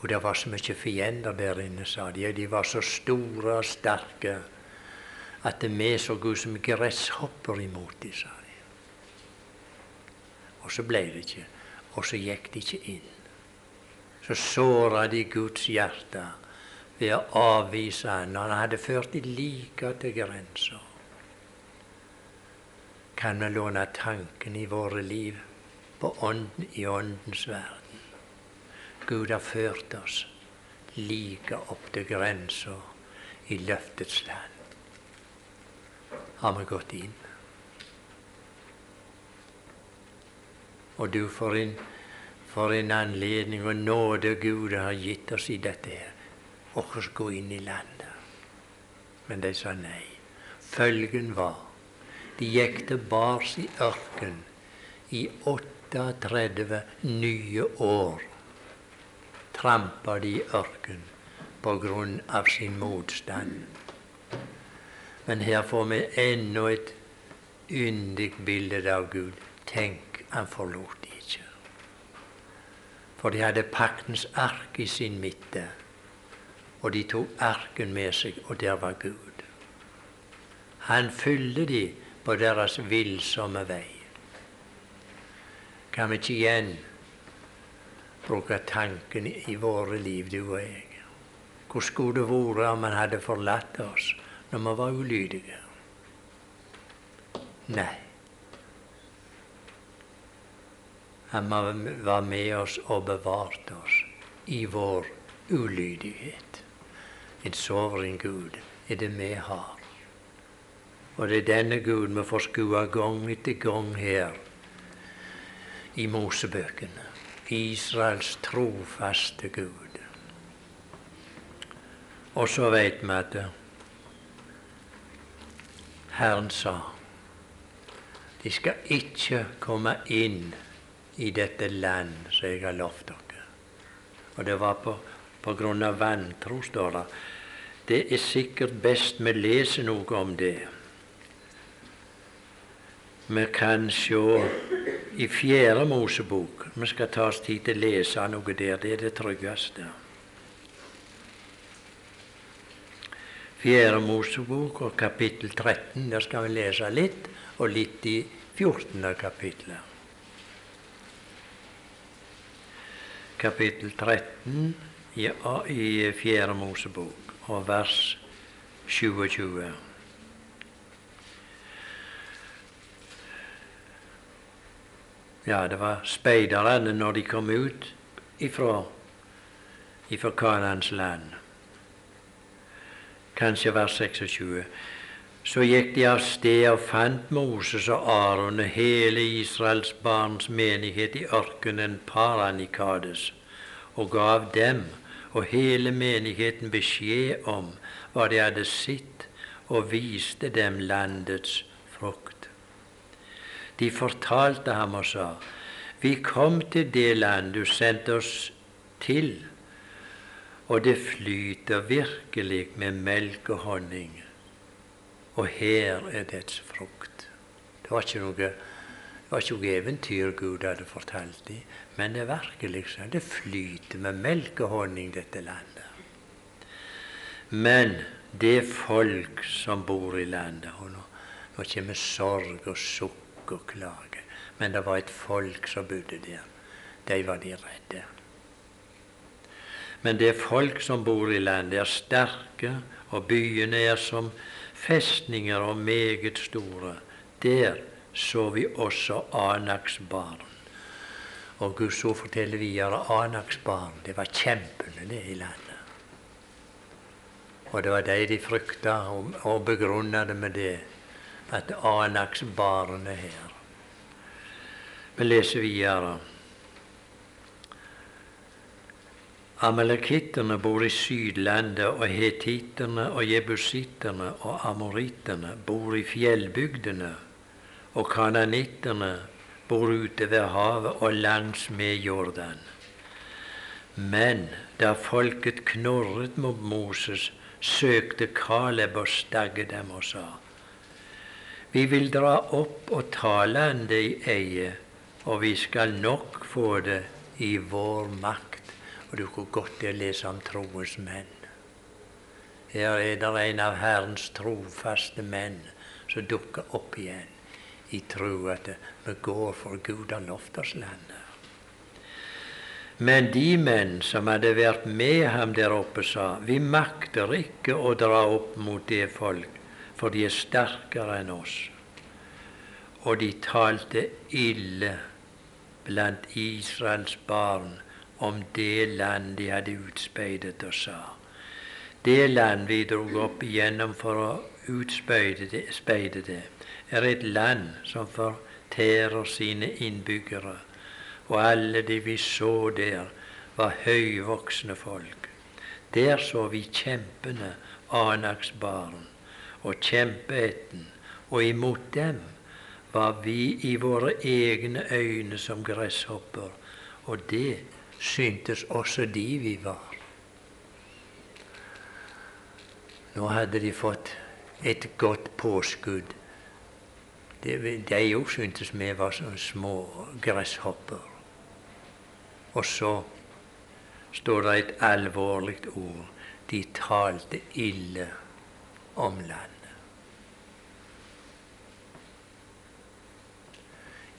Og det var så mye fiender der inne, sa de. De var så store og sterke at vi så ut som gresshopper imot dem, sa de. Og så ble det ikke. Og så gikk de ikke inn. Så såra de Guds hjerte ved å avvise han han hadde ført de like til grensa. Kan vi låne tanken i våre liv på ånden, i Åndens verden? Gud har ført oss like opp til grensa i løftets land. Har vi gått inn? Og du, for en, for en anledning og nåde Gud har gitt oss i dette her. Og Oss gå inn i landet. Men de sa nei. Følgen var de gikk til bars i ørken i 38 nye år. Trampa de i ørken på grunn av sin motstand. Men her får vi enda et yndig bilde av Gud. Tenk han forlot de ikke. For de hadde paktens ark i sin midte, og de tok arken med seg, og der var Gud. Han fylte de på deres villsomme vei. Kan vi ikke igjen bruke tanken i våre liv, du og jeg? Hvor skulle det vært om han hadde forlatt oss når vi var ulydige? Nei. Han var med oss og bevarte oss i vår ulydighet. En soveren Gud er det vi har. Og det er denne Gud vi får skue gang etter gang her i Mosebøkene. Israels trofaste Gud. Og så veit vi at Herren sa de skal ikke komme inn i dette land som jeg har lovt dere. Og det var på, på grunn av vantro, står det. Det er sikkert best vi leser noe om det. Vi kan se i Fjerde Mosebok Vi skal ta oss tid til å lese noe der. Det er det tryggeste. Fjerde Mosebok og kapittel 13. Der skal vi lese litt, og litt i 14. kapittelet. Kapittel 13 i, i Fjerde Mosebok og vers 27. Ja, det var speiderne når de kom ut ifra, ifra Kanans land. Kanskje vers 26. Så gikk de av sted og fant Moses og Aron og hele Israels barns menighet i ørkenen Paranikades, og gav dem og hele menigheten beskjed om hva de hadde sett, og viste dem landets frukt. De fortalte ham og sa, Vi kom til det land du sendte oss til, og det flyter virkelig med melk og honning og her er dets frukt. Det var ikke noe, det var ikke noe eventyr Gud hadde fortalt dem, men det er virkelig sånn. Det flyter med melk og honning, dette landet. Men det folk som bor i landet og Nå, nå kommer sorg og sukk og klage. Men det var et folk som bodde der. De var de redde. Men det folk som bor i landet, er sterke, og byene er som festninger og meget store. Der så vi også Anaks barn. Og Gud så forteller videre Anaks barn, det var kjempene det i landet. Og det var de de frykta, og, og begrunna det med det, at Anaks barn er her. Vi leser videre. Amalekitterne bor i Sydlandet, og hetittene og jebusittene og amorittene bor i fjellbygdene, og kananittene bor ute ved havet og langs med Jordan. Men da folket knorret mot Moses, søkte Kaleb å stagge dem og sa:" Vi vil dra opp og ta landet i eie, og vi skal nok få det i vår makt. Og du hvor godt det å lese om troens menn. Her er det en av Herrens trofaste menn som dukker opp igjen i tror at vi går for Gud har lovt oss landet. Men de menn som hadde vært med ham der oppe, sa vi makter ikke å dra opp mot det folk, for de er sterkere enn oss. Og de talte ille blant Israels barn om det land de hadde utspeidet, og sa det land vi drog opp igjennom for å utspeide det, er et land som fortærer sine innbyggere og alle de vi så der, var høyvoksne folk. Der så vi kjempene, Anaks barn, og kjempeetten, og imot dem var vi i våre egne øyne som gresshopper, og det syntes også de vi var. Nå hadde de fått et godt påskudd. De òg syntes vi var sånne små gresshopper. Og så står det et alvorlig ord. De talte ille om landet.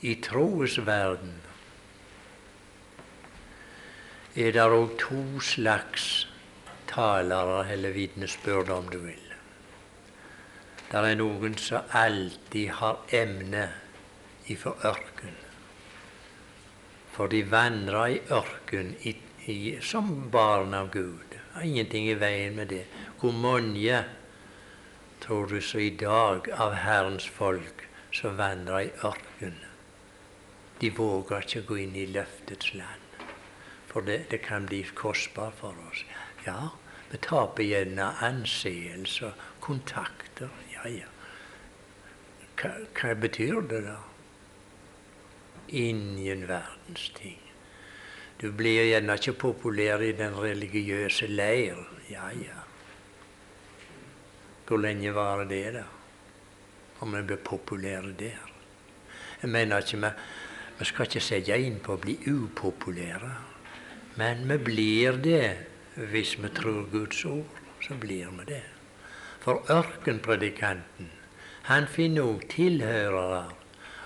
I troens verden er det òg to slags talere eller vitnesbyrd, om du vil. Det er noen som alltid har emne ifra ørken. For de vandra i ørken i, i, som barn av Gud. Det er ingenting i veien med det. Hvor mange tror du så i dag av Herrens folk som vandrer i ørken? De våger ikke gå inn i løftets land, for det, det kan bli kostbart for oss. Ja, vi taper gjerne anseelse kontakter. Ja, ja. Hva, hva betyr det, da? ingen verdens ting. Du blir gjerne ikke populær i den religiøse leir. Ja, ja. Hvor lenge varer det, da? Om vi blir populære der? Jeg mener ikke vi skal ikke sette inn på å bli upopulære. Men vi blir det hvis vi tror Guds ord. Så blir vi det. For ørkenpredikanten, han finner òg tilhørere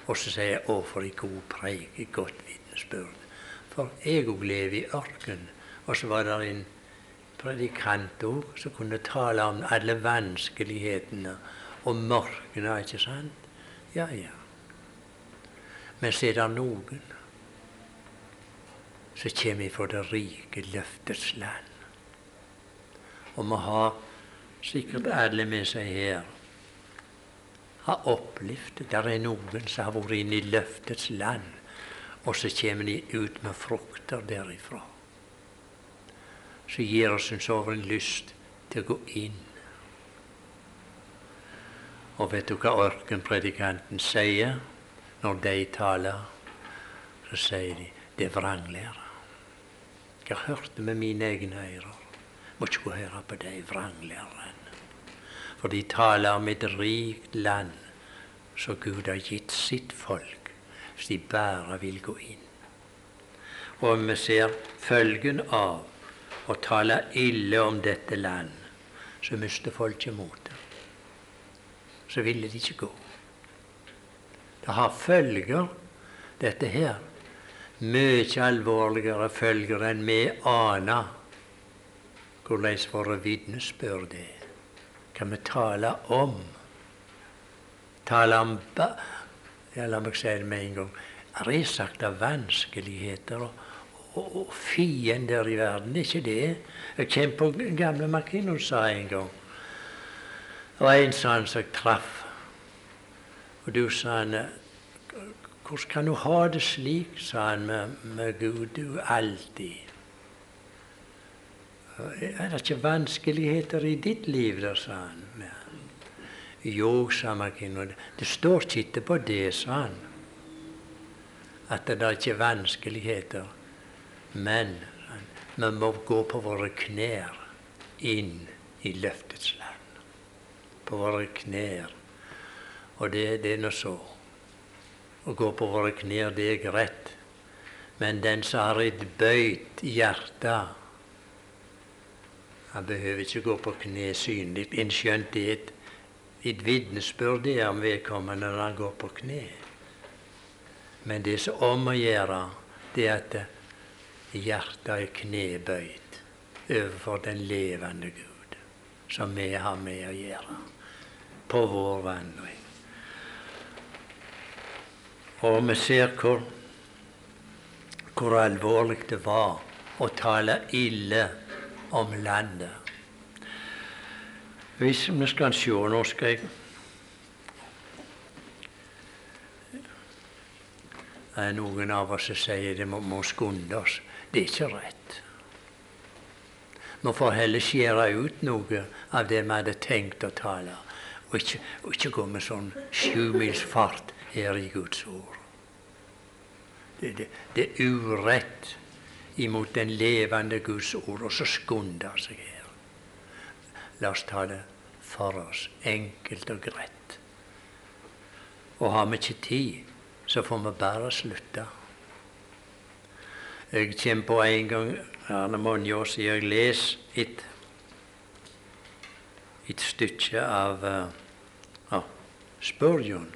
og så sier jeg 'Å, for ei god preik, et godt vitnesbyrd'. For jeg òg lever i ørken. Og så var det en predikant òg som kunne tale om alle vanskelighetene og mørkene, ikke sant? Ja, ja. Men så er det noen som kommer vi fra det rike løftets land. Og vi har sikkert alle med seg her har opplevd det. er noen som har vært inne i løftets land, og så kommer de ut med frukter derifra. Så gir oss en sånn lyst til å gå inn. Og vet du hva ørkenpredikanten sier når de taler? Så sier de det er vranglære. Jeg hørte med mine egne ører. Må ikke gå og høre på de vranglærerne. For de taler om et rikt land som Gud har gitt sitt folk, hvis de bare vil gå inn. Og vi ser følgen av å tale ille om dette land, så mister folket motet. Så ville de ikke gå. Det har følger, dette her. Mye alvorligere følger enn vi aner hvordan våre vitnesbyrd er kan vi tale om. Tale om ja, La meg si det med en gang. Det sagt av vanskeligheter og, og, og, fiender i verden. Det er ikke det. Jeg kommer på gamle Makinon sa en gang. Det var en sånn som jeg traff. Og du sa han Hvordan kan du ha det slik, sa han, med, med Gud? Du alltid er det ikke vanskeligheter i ditt liv, da, sa han. Jo, sa Makino, det står ikke på det, sa han, at det er ikke vanskeligheter. Men vi må gå på våre knær inn i løftets land. På våre knær. Og det, det er nå så. Å gå på våre knær, det er greit. Men den som har et bøyt hjerte han behøver ikke gå på kne synlig, innskjønt det er et et vitnesbyrd om vedkommende når han går på kne. Men det som om å gjøre, det er at hjertet er knebøyd overfor den levende Gud, som vi har med å gjøre på vår vandring. Og vi ser hvor, hvor alvorlig det var å tale ille om landet. Hvis vi skal se Nå skal jeg Det er noen av oss som sier det må, skunde oss. Det er ikke rett. Vi får heller skjære ut noe av det vi hadde tenkt å tale, og ikke, og ikke gå med sånn sjumilsfart her i Guds ord. Det, det, det, er urett imot den levende Guds ord, og så skunder seg her. La oss ta det for oss, enkelt og greit. Og har vi ikke tid, så får vi bare slutte. Jeg kommer på en gang Arne mange år jeg leser et, et stykke av uh, Spurgeon.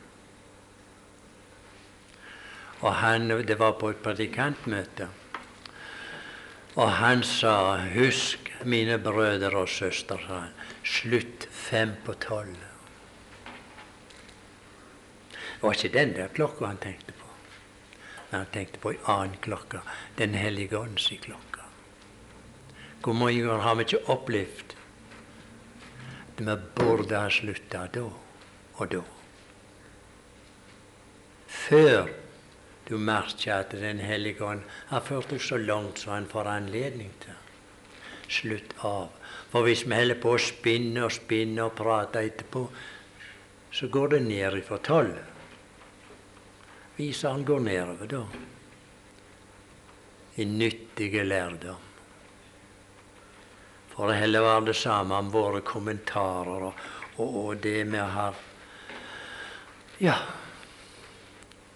Og han, Det var på et predikantmøte. Og han sa 'Husk, mine brødre og søstre', slutt fem på tolv. Det var ikke den der klokka han tenkte på. Men han tenkte på en annen klokke. Den hellige ånds klokke. Hvor mange ganger har vi ikke opplevd at vi burde ha slutta da og da? Før du merker at Den hellige ånd har ført deg så langt som han får anledning til. Slutt av. For hvis vi holder på å spinne og spinne og prate etterpå, så går det ned ifra tolv Viseren går nedover, da. I nyttige lærdom. For det heller var det samme om våre kommentarer og, og, og det vi har Ja,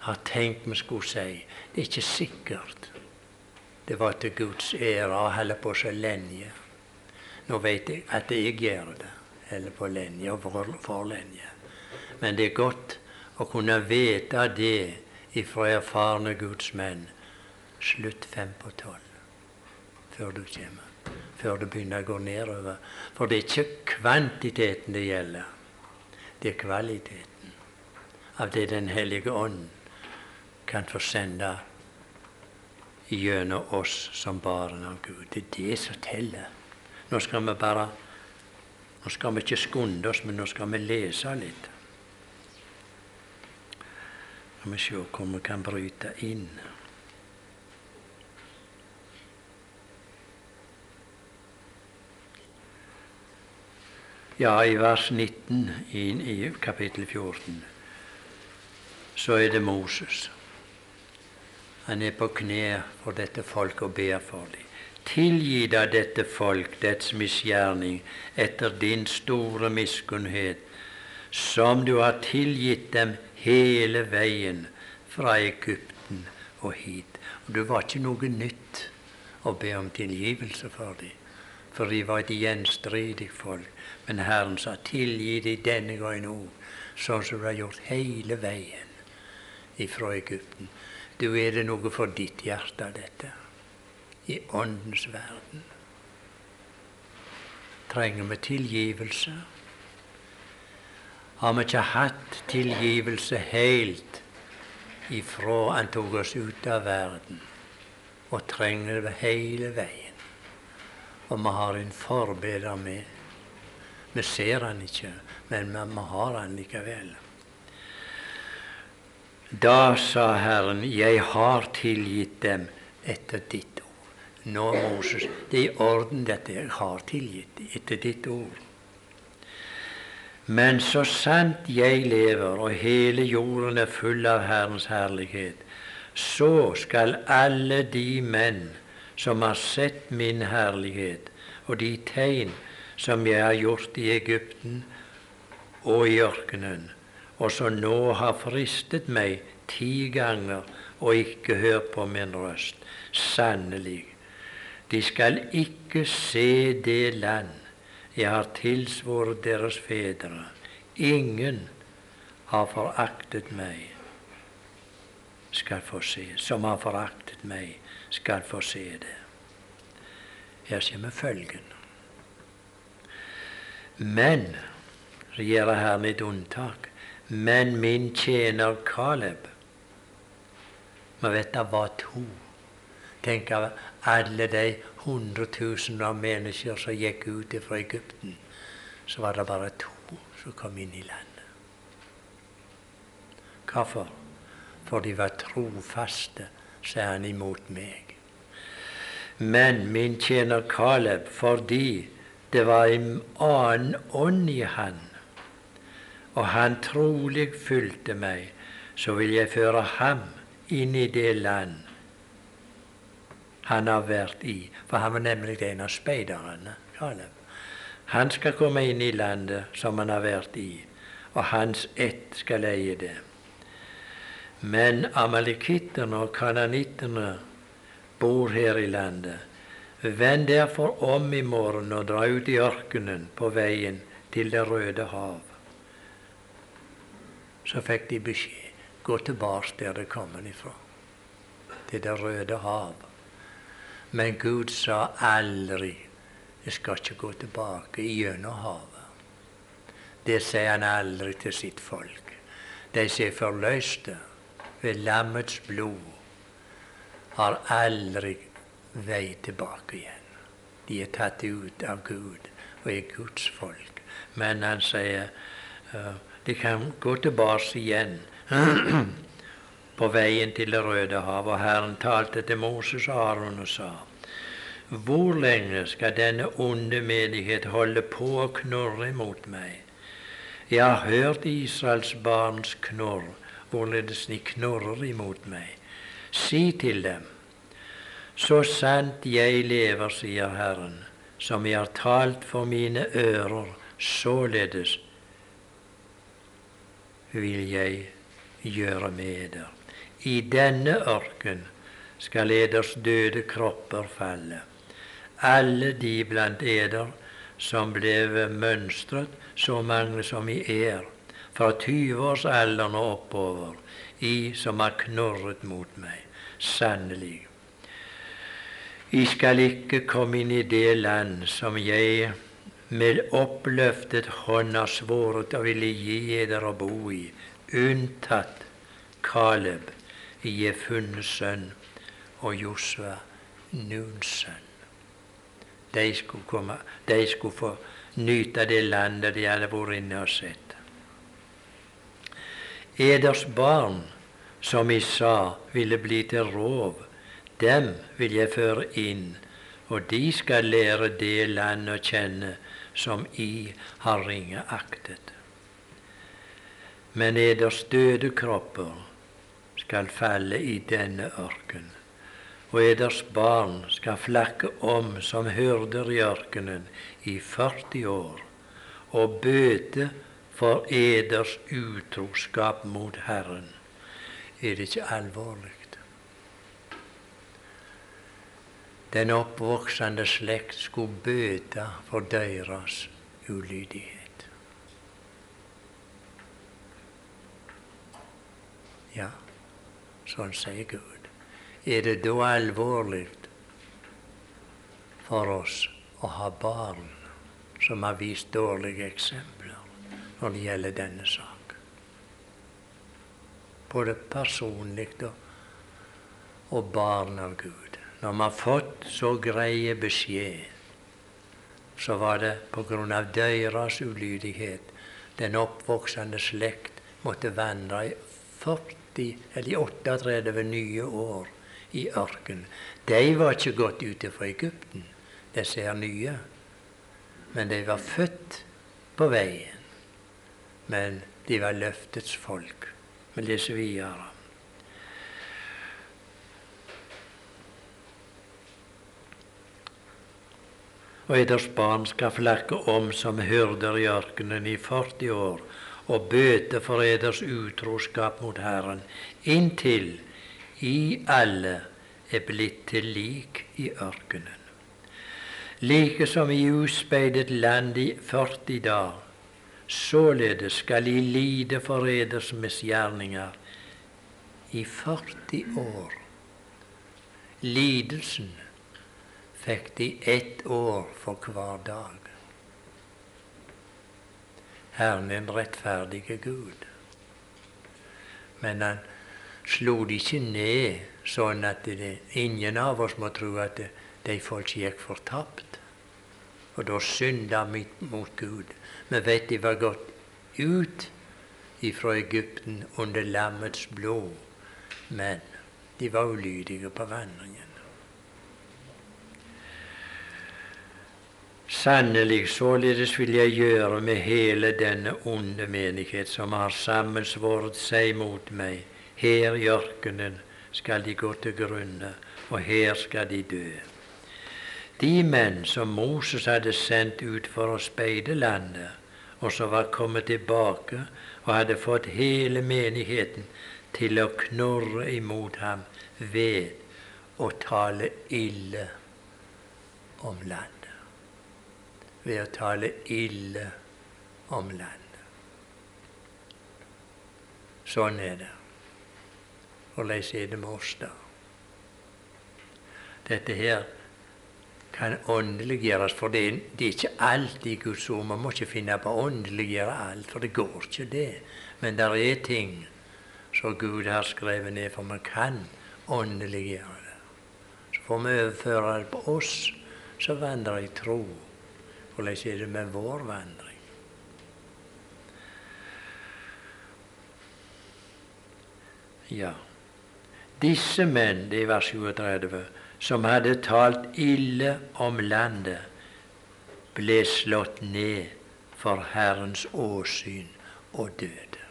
har tenkt vi skulle si. Det er ikke sikkert det var til Guds ære å holde på så lenge. Nå vet jeg at jeg gjør det, holder på lenge og for, for lenge. Men det er godt å kunne vite det ifra erfarne Guds menn. Slutt fem på tolv før du kommer. Før det begynner å gå nedover. For det er ikke kvantiteten det gjelder. Det er kvaliteten av det Den hellige ånd kan få sende gjennom oss som barn av Gud. Det er det som teller. Nå skal vi bare Nå skal vi ikke skunde oss, men nå skal vi lese litt skal vi se hvor vi kan bryte inn. Ja, i vers 19 i, i kapittel 14 så er det Moses. Han er på kne for dette folk og ber for dem. Tilgi da dette folk dets misgjerning etter din store miskunnhet, som du har tilgitt dem hele veien fra Egypten og hit. Og det var ikke noe nytt å be om tilgivelse for dem, for de var et gjenstridig folk. Men Herren sa, tilgi dem denne gangen òg, sånn som du har gjort hele veien ifra Egypten. Du er det noe for ditt hjerte, dette. I Åndens verden. Trenger vi tilgivelse? har vi ikke hatt tilgivelse helt ifra han tok oss ut av verden, og trenger det hele veien. Og vi har en forbeder med. Vi ser han ikke, men vi har han likevel. Da sa Herren, jeg har tilgitt dem etter ditt ord. Nå, Moses, det er i orden dette jeg har tilgitt etter ditt ord. Men så sant jeg lever og hele jorden er full av Herrens herlighet, så skal alle de menn som har sett min herlighet og de tegn som jeg har gjort i Egypten og i ørkenen, og som nå har fristet meg ti ganger og ikke hørt på min røst, sannelig, de skal ikke se det land jeg har tilsvoret deres fedre, ingen har foraktet meg, skal få se. Som har foraktet meg, skal få se det. Her kommer følgen. Men så gjør jeg her mitt unntak. Men min tjener Kaleb Vi vet det var to. Tenk av alle de hundretusener av mennesker som gikk ut fra Egypten, så var det bare to som kom inn i landet. Hvorfor? For de var trofaste, sa han imot meg. Men min tjener Kaleb, fordi det var en annen ånd i han, og han trolig fulgte meg, så vil jeg føre ham inn i det land han har vært i. For han var nemlig en av speiderne, Kaleb. Han skal komme inn i landet som han har vært i, og hans ett skal eie det. Men amalekittene og kananittene bor her i landet. Vend derfor om i morgen og dra ut i ørkenen på veien til Det røde hav. Så fikk de beskjed gå tilbake der det kommer ifra, til Det røde hav. Men Gud sa aldri jeg skal ikke gå tilbake gjennom havet. Det sier han aldri til sitt folk. De som er forløste ved lammets blod, har aldri vei tilbake igjen. De er tatt ut av Gud og er Guds folk. Men han sier uh, de kan gå tilbake igjen på veien til Det røde hav. Og Herren talte til Moses og Aron og sa:" Hvor lenge skal denne onde menighet holde på å knorre mot meg? Jeg har hørt Israels barns knorr, hvorledes de knorrer imot meg. Si til dem, så sant jeg lever, sier Herren, som jeg har talt for mine ører, således vil jeg gjøre med eder. I denne ørken skal eders døde kropper falle. Alle de blant eder som ble mønstret, så mange som i er, fra tyveårsalderen og oppover, i som har knorret mot meg. Sannelig. I skal ikke komme inn i det land som jeg med oppløftet hånd har svoret å ville gi eder å bo i, unntatt Kaleb, Jefunnes sønn, og Josva, Nuns sønn. De skulle, komme, de skulle få nyte det landet de hadde vært inne og sett. Eders barn, som jeg sa ville bli til rov, dem vil jeg føre inn, og de skal lære det landet å kjenne som I har ringe aktet men eders døde kropper skal falle i denne ørken, og eders barn skal flakke om som hyrder i ørkenen i 40 år, og bøte for eders utroskap mot Herren. Er det ikke alvorlig? Den oppvoksende slekt skulle bøte for deres ulydighet. Ja, sånn sier Gud. Er det da alvorlig for oss å ha barn som har vist dårlige eksempler når det gjelder denne sak? Både personlig og barn av Gud. Når vi har fått så greie beskjed, så var det av deres ulydighet den oppvoksende slekt måtte vandre i 40 80 eller 38 nye år i ørkenen. De var ikke gått ut fra Egypten, disse her nye. Men de var født på veien. Men de var løftets folk. Vi leser videre. Og eders barn skal flakke om som hyrder i ørkenen i 40 år og bøte for eders utroskap mot Herren, inntil I alle er blitt til lik i ørkenen. Like som i uspeidet land i 40 dager, Således skal I lide for eders misgjerninger i 40 år. Lidelsen fikk de ett år for hver dag. Herren er en rettferdige Gud. Men han slo de ikke ned sånn at det, ingen av oss må tro at det, de folk gikk fortapt. Og da synda vi mot Gud. Vi vet de var gått ut ifra Egypten under lammets blod, men de var ulydige på vandringen. Sannelig således vil jeg gjøre med hele denne onde menighet som har sammensvoret seg mot meg. Her i ørkenen skal de gå til grunne, og her skal de dø. De menn som Moses hadde sendt ut for å speide landet, og som var kommet tilbake og hadde fått hele menigheten til å knurre imot ham ved å tale ille om landet ved å tale ille om landet. Sånn er det. Hvordan er det med oss, da? Dette her kan åndeliggjøres, for det, er ikke alt i Guds ord. Man må ikke finne på å åndeliggjøre alt, for det går ikke, det. Men det er ting som Gud har skrevet ned, for man kan åndeliggjøre det. Så får vi overføre det på oss som vandrer i tro. Hvordan er det med vår vandring? Ja, disse menn, det er vers 37, som hadde talt ille om landet, ble slått ned for Herrens åsyn og døde.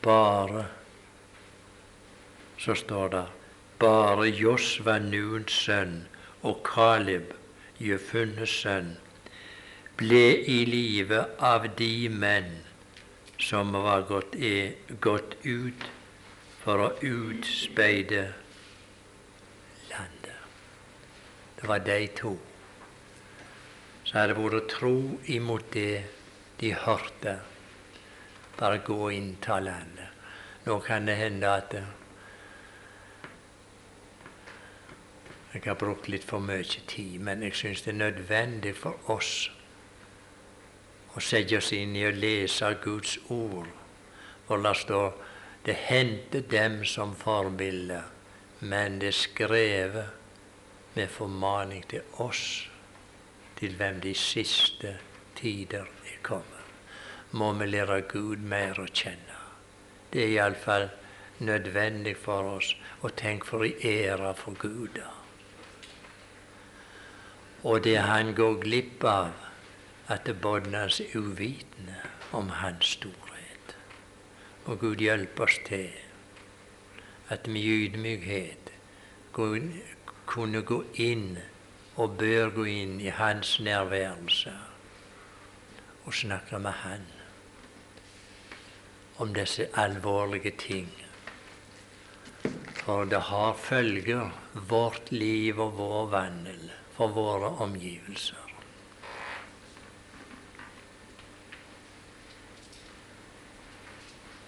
Bare, så står det, bare Josva Nuns sønn og Kaleb, Jefunnes sønn, ble i live av de menn som var gått, er, gått ut for å utspeide landet. Det var de to som hadde vært tro imot det de hørte. Bare gå inn ta landet. Nå kan det hende at Jeg har brukt litt for mye tid, men jeg syns det er nødvendig for oss å sette oss inn i å lese Guds ord. For det står det hendte dem som forbilde, men det er skrevet med formaning til oss, til hvem de siste tider er kommet. Må vi lære Gud mer å kjenne. Det er iallfall nødvendig for oss å tenke for i ære for Gud. da. Og det han går glipp av, at båndene er uvitende om hans storhet. Og Gud hjelpe oss til at vi i ydmykhet kunne gå inn og bør gå inn i hans nærværelse og snakke med han om disse alvorlige ting. For det har følger, vårt liv og vår vandel for våre omgivelser.